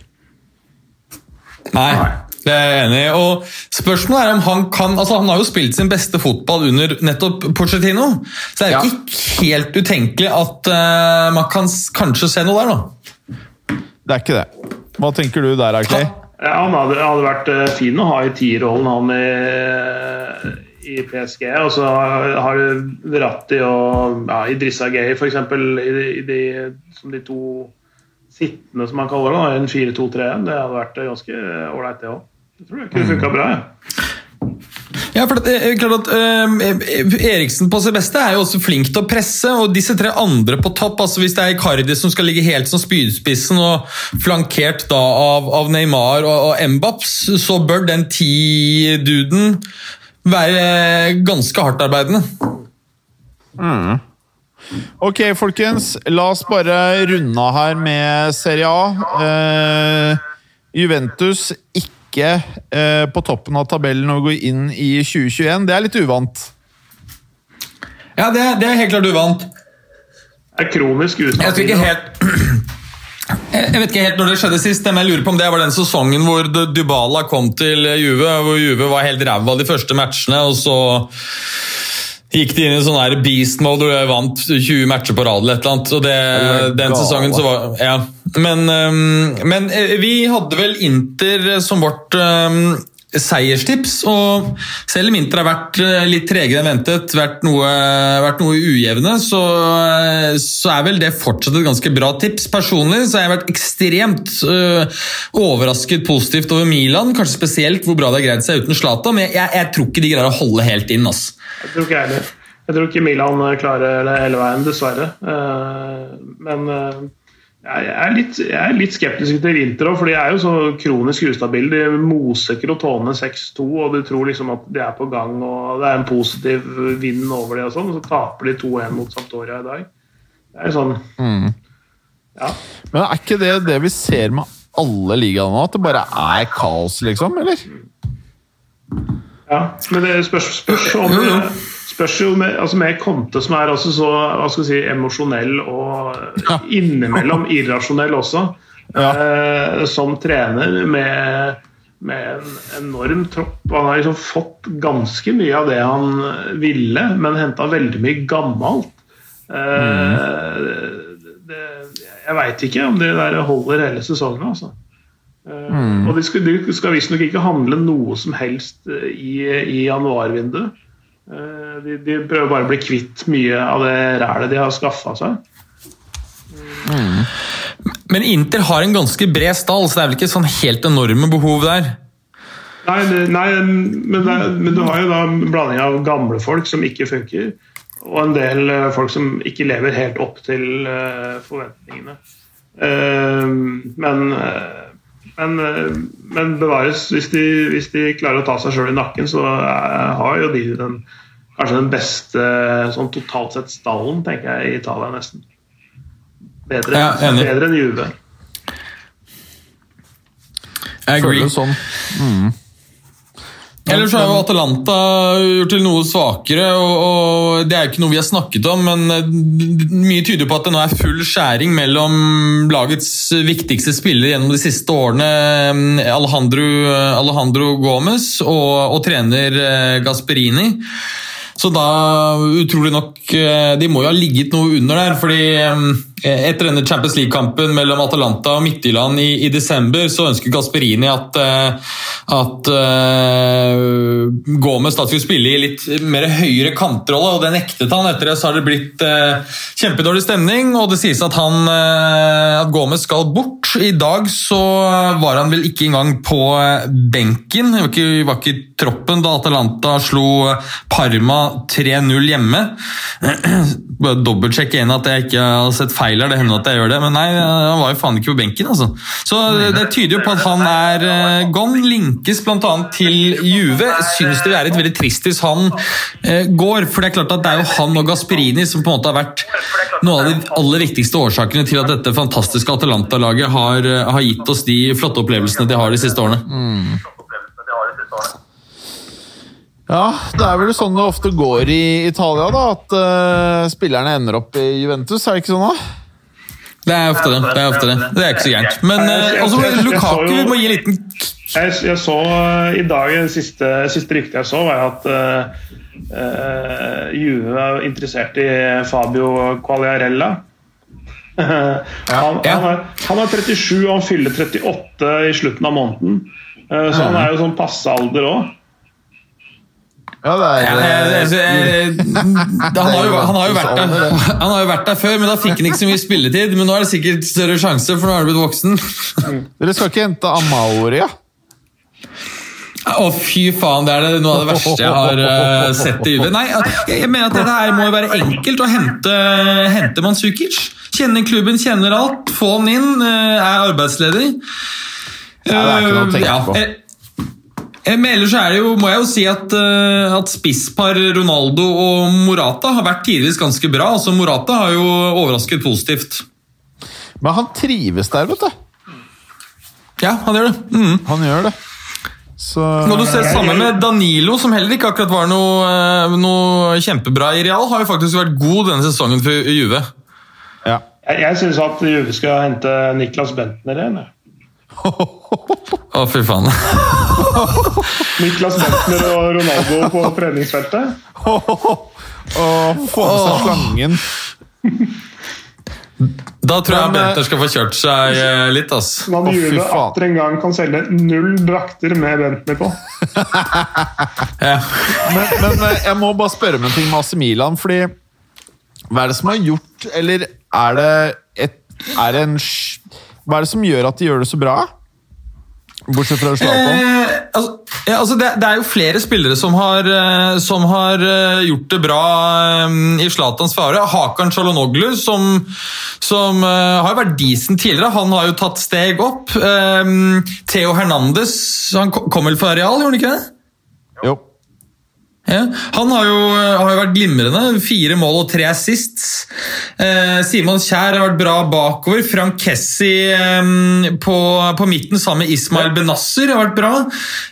C: Nei. Det er jeg enig i. og Spørsmålet er om han kan altså Han har jo spilt sin beste fotball under nettopp Pochettino. Så det er jo
A: ja.
C: ikke helt utenkelig at uh, man kan kanskje se noe der, da.
A: Det er ikke det. Hva tenker du der, Akli?
B: Ja, han hadde, hadde, vært eh, fin å ha i tierrollen, han eh, i, i PSG. Og så har du Verratti og ja, Idrissa Gay, f.eks., som de to sittende, som man kaller det. En 4-2-3-1. Det hadde vært ganske ålreit, det òg. Det tror jeg ikke funka bra, jeg.
C: Ja, for det er eh, klart at eh, eh, Eriksen på sitt beste er jo også flink til å presse, og disse tre andre på topp altså Hvis det er Icardi som skal ligge helt som spydspissen, og flankert da av, av Neymar og, og Mbaps, så bør den ti-duden være ganske hardtarbeidende. Mm.
A: Ok, folkens. La oss bare runde av her med Serie A. Eh, Juventus ikke ikke eh, på toppen av tabellen og går inn i 2021. Det er litt uvant.
C: Ja, det, det er helt klart uvant.
B: Det er kronisk uten
C: Jeg vet ikke helt jeg vet ikke helt når det skjedde sist, men jeg lurer på om det var den sesongen hvor Dybala kom til Juve, hvor Juve var helt ræva de første matchene, og så gikk de inn i sånn her beast mode og jeg vant 20 matcher på rad eller et annet. Og det, den sesongen så var Ja. Men, ehm, men, eh, vi hadde vel Inter som vårt ehm, seierstips, og selv om Inter har vært eh, litt tregere enn ventet, vært noe, vært noe ujevne, så, eh, så, er vel det fortsatt et ganske bra tips. Personlig så har jeg vært ekstremt uh, overrasket positivt over Milan, kanskje spesielt hvor bra det har greid seg uten Zlatan, men jeg, jeg, jeg, tror ikke de greier å holde helt inn. Altså.
B: Jeg tror ikke jeg heller. Jeg tror ikke Milan klarer det hele veien, dessverre. Eh, men eh, jeg er litt, jeg er litt skeptisk til vinter òg, for de er jo så kronisk ustabile. De moser Crotone 6-2, og du tror liksom at de er på gang og det er en positiv vind over det og sånn, og så taper de 2-1 mot Sampdoria i dag. Det er jo sånn mm. Ja.
A: Men er ikke det det vi ser med alle ligaene nå? At det bare er kaos, liksom? Eller?
B: Ja, men det spørs, spørs om
C: ja,
B: spørs jo med, altså med Conte, som er altså så hva skal si, emosjonell og
A: ja.
B: innimellom irrasjonell også, eh, som trener med, med en enorm tropp. Han har liksom fått ganske mye av det han ville, men henta veldig mye gammelt. Eh,
A: mm.
B: det, jeg veit ikke om det der holder hele sesongen. altså. Eh, Og de skal, de skal visstnok ikke handle noe som helst eh, i, i januarvinduet. Eh, De, de prøver bare å bli kvitt mye av det rælet de har skaffa seg.
C: Men Inter har en ganske bred stall, så det er vel ikke sånn helt enorme behov der.
B: Nei, nei men, det, men du har jo da en blanding av gamle folk som ikke funker, og en del eh, folk som ikke lever helt opp til forventningene. Men, men, eh, men bevares, hvis de, hvis de klarer å ta seg sjøl i nakken, så eh, har jo de den, kanskje den beste sånn totalt sett stallen, tenker jeg, i Italia nesten. Bedre,
C: Ja, enig.
B: bedre enn Juve.
C: Jeg føler
A: Føles sånn.
C: Ellers har jo Atalanta gjort til noe svakere, og, og det er jo ikke noe vi har snakket om, men eh, mye tyder på at det nå er full skjæring mellom lagets viktigste spiller gjennom de siste årene, eh, Alejandro, Alejandro Gomez, og, og trener eh, Gasperini. Så da, utrolig nok, eh, de må jo ha ligget noe under der, fordi eh, etter denne Champions League-kampen mellom Atalanta og Midtjylland i, i desember, så ønsket Gasperini at, eh, at uh, Gomez skulle spille i litt mer høyere kantrolle, og det nektet han. Etter det så har det blitt uh, kjempedårlig stemning, og det sies at, han, uh, at Gomez skal bort. I dag så var han vel ikke engang på eh, benken, var ikke, var ikke troppen da Atalanta slo Parma 3-0 hjemme. [clears throat] Dobbeltsjekke igjen at jeg ikke har sett feil her, det hender at jeg gjør det, men nei, han var jo faen ikke på benken, altså. Så det tyder jo på at han er eh, gone. Linkes bl.a. til Juve. Syns det er litt veldig trist hvis han eh, går, for det er klart at det er jo han og Gasperini som på en måte har vært noen av de aller viktigste årsakene til at dette fantastiske Atalanta-laget har, eh, har gitt oss de flotte opplevelsene de har de siste årene.
A: Ja, det er vel sånn det ofte går i Italia, da. At uh, spillerne ender opp i Juventus, er det ikke sånn da?
C: Det er ofte det. Det er ofte det. Det er ikke så gærent. Men eh, også Lukaku vi må gi en liten
B: Jeg, jeg så eh, i dag det siste, siste rykte jeg så, var at uh, Juve er interessert i Fabio Qualiarella [laughs] han,
C: Ja.
B: han, er, han er 37 og han fyller 38 i slutten av måneden. Uh, så han er jo sånn passe alder òg.
A: Ja, det er
C: Ja, jeg- han, har jo, han, har jo vært der, han har jo vært der før, men da fikk han ikke så mye spilletid. Men nå er det sikkert større sjanse, for nå er du blitt voksen.
A: Dere skal ikke hente Amauri, ja?
C: oh, fy faen, det er det noe av det verste jeg har uh, sett i UV. Nei, jeg, mener at dette her må jo være enkelt å hente, hente Mansukic. Kjenner klubben, kjenner alt. Få han inn, Uh, er arbeidsledig.
A: det er ikke noe å tenke
C: Ja,
A: på.
C: eh, eh, Men ellers er det jo, må jeg jo si at, eh, at spisspar Ronaldo og Morata har vært tidvis ganske bra. Altså Morata har jo overrasket positivt.
A: Men han trives der, vet du.
C: Ja, han gjør det. Mm.
A: Han gjør det. Så
C: Når du ser sammen med Danilo, som heller ikke akkurat var noe, eh, noe kjempebra i Real, har jo faktisk vært god denne sesongen for Juve.
A: ja.
B: Jeg, jeg syns at Juve skal hente Niklas Bentner igjen. [laughs]
C: Å, fy faen. [laughs]
B: Niklas Bentner og Ronaldo på treningsfeltet.
A: Å, få med seg slangen.
C: Da tror jeg
A: eh,
C: skal få kjørt seg eh, litt, ass.
B: Man gjør
A: det
B: atter en gang kan selge null drakter med Bentner på. [laughs]
C: Ja.
A: Men, men eh, jeg må bare spørre om en ting med AC Milan, fordi Hva er det som har gjort Eller er det et er det en, Hva er det som gjør at de gjør det så bra? Bortsett fra Zlatan.
C: Eh, altså, ja, altså det, det er jo flere spillere som har, eh, som har eh, gjort det bra eh, i Zlatans fare. Hakan Chalonoglu, som, som har vært decent tidligere, han har jo tatt steg opp. Eh, Theo Hernandez han kom vel fra Real, gjorde han ikke det? Ja, han har jo, har jo vært glimrende. Fire mål og tre assists. Eh, Simon Kjær har vært bra bakover. Frank Kessi eh, på, på midten sammen med Ismail Benasser har vært bra.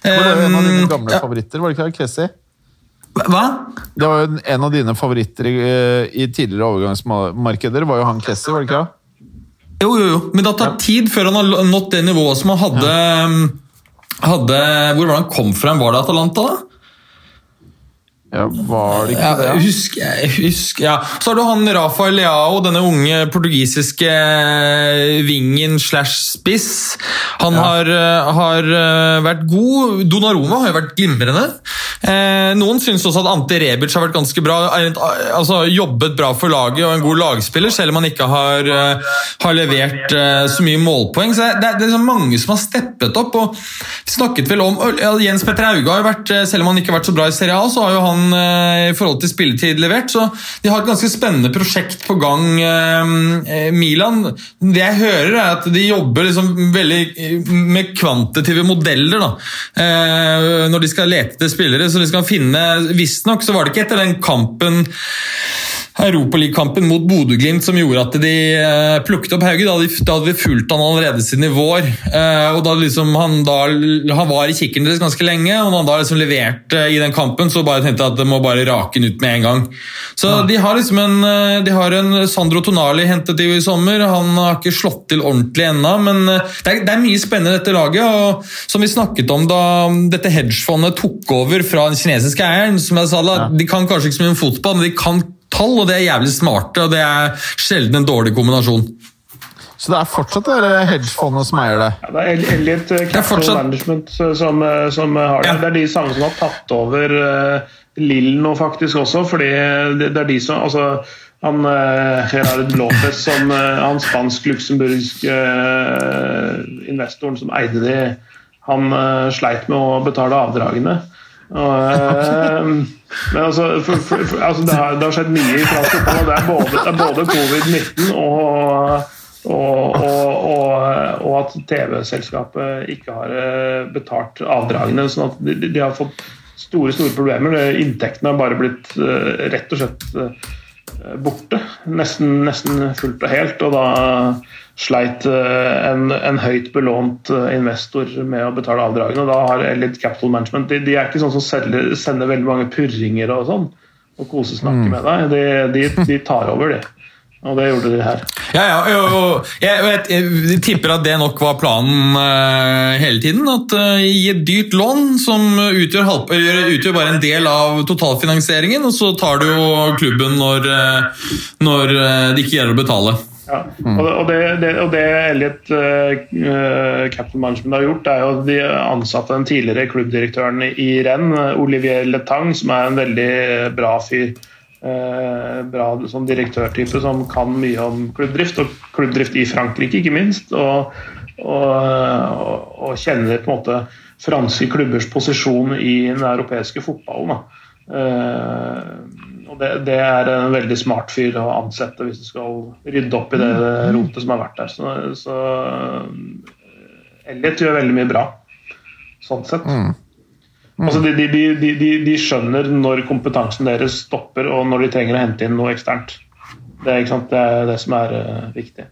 A: Det var jo en av dine
C: Eh,
A: gamle
C: ja,
A: favoritter, var det ikke Kessi?
C: Hva?
A: Det var jo en av dine favoritter i, i tidligere overgangsmarkeder. var jo han Kessi, var det ikke det?
C: Jo, jo, jo. Men det har tatt tid før han har nådd det nivået som han hadde, hadde Hvor var det han kom fra? Var det Atalanta? da?
A: Ja, var det ikke det?
C: jeg husker, jeg husker, ja. Så har du han Rafael Leao, denne unge portugisiske vingen slash spiss. Han har, eh, har eh, vært god. Donnaroma har jo vært glimrende. Eh, noen syns også at Ante Rebic har vært ganske bra. Altså, jobbet bra for laget og en god lagspiller, selv om han ikke har, eh, har levert eh, så mye målpoeng. Så det er, det er liksom mange som har steppet opp. og snakket vel om, Jens Petter Hauge har jo vært, eh, selv om han ikke har vært så bra i Serie A, så har jo han eh, i forhold til spilletid levert. Så de har et ganske spennende prosjekt på gang, eh, eh, Milan. Det jeg hører, er at de jobber liksom veldig med kvantitative modeller da, når de skal lete etter spillere. Så de skal finne Visstnok så var det ikke etter den kampen Europaligakampen mot Bodø-Glimt som gjorde at de eh, plukket opp Hauge. Da hadde, vi- fulgt han allerede siden i vår. Eh, og da liksom han, da, han var i kikkeren deres ganske lenge, og når han da liksom leverte i den kampen, så bare tenkte jeg at det må bare rake den ut med en gang. Så de har liksom en, eh, de har en Sandro Tonali hentet i i sommer. Han har ikke slått til ordentlig ennå, men eh, det er, det er mye spennende dette laget. og Som vi snakket om da dette hedgefondet tok over fra den kinesiske eieren, som jeg sa da, de kan kanskje ikke så mye om fotball, men de kan tall, og det er jævlig smarte, og det er sjelden en dårlig kombinasjon.
A: Så det er fortsatt det hedgefondet som eier det?
B: Ja, det er Elliot
C: er
B: Capital
C: fortsatt-
B: Management eh, som, eh, som har det.
C: Ja.
B: Det er de samme som har tatt over uh, Lill nå, faktisk også. fordi det, det er de som altså, han uh, Gerard Lopez, som, uh, han spansk-luxemburgske eh, investoren som eide de, han eh, sleit med å betale avdragene. Eh, men altså, for, for, for, altså det, har, det har skjedd mye i fransk fotball. Det er både, både covid-19 og og, og, og, at TV-selskapet ikke har eh, betalt avdragene. sånn at de, de har fått store store problemer. Inntektene har bare blitt eh, rett og slett borte. Nesten, nesten fullt og helt. Og da sleit eh, en, en høyt belånt eh, investor med å betale avdragene. Og da har Elite Capital Management de, de er ikke sånn som selger, sender veldig mange purringer og sånn og kosesnakker med deg. De, de, de tar over, de. Og det gjorde de her.
C: Ja, ja, jo. Jeg, jeg, jeg tipper at det nok var planen uh, hele tiden. At uh, Gi et dyrt lån som utgjør, halv, utgjør bare en del av totalfinansieringen, og så tar du jo klubben når, uh, når eh, de ikke gjelder å betale.
B: Ja. Det, og det, det, og det Elliot uh, Captain Management har gjort, er jo de ansatte den tidligere klubbdirektøren i renn, Olivier Letang, som er en veldig bra fyr. Uh, bra sånn direktørtype som kan mye om klubbdrift, og klubbdrift i Frankrike, ikke minst. Og, og, og, og kjenner på en måte franske klubbers posisjon i den europeiske fotballen. Da. Uh, det, det, er en veldig smart fyr å ansette hvis du skal rydde opp i det rotet som har vært der. Så, så Elliot gjør veldig mye bra, sånn sett. Mm. Mm. Altså de, de, de, de, skjønner når kompetansen deres stopper, og når de trenger å hente inn noe eksternt. Det er, det, er det, som er uh, viktig.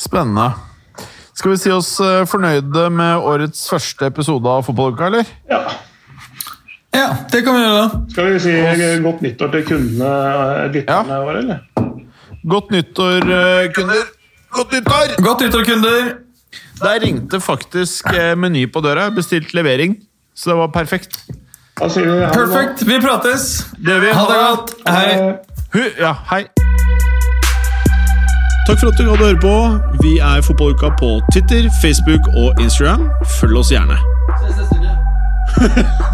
A: Spennende. Skal vi si oss uh, fornøyde med årets første episode av Fotballuka, eller?
B: Ja.
C: Ja, det kan vi gjøre. da.
B: Skal vi si godt nyttår til kundene, lytterne ja. våre, eller?
A: Godt nyttår, kunder. Godt nyttår!
C: Godt nyttår, kunder!
A: Der ringte faktisk Meny på døra. Bestilt levering. Så det var perfekt.
B: Altså,
C: Perfekt. Vi prates.
A: Det vi.
C: Ha det godt. Hei.
A: Hei. ja, hei.
D: Takk for at du hadde høre på. Vi er Fotballuka på Twitter, Facebook og Instagram. Følg oss gjerne. [laughs]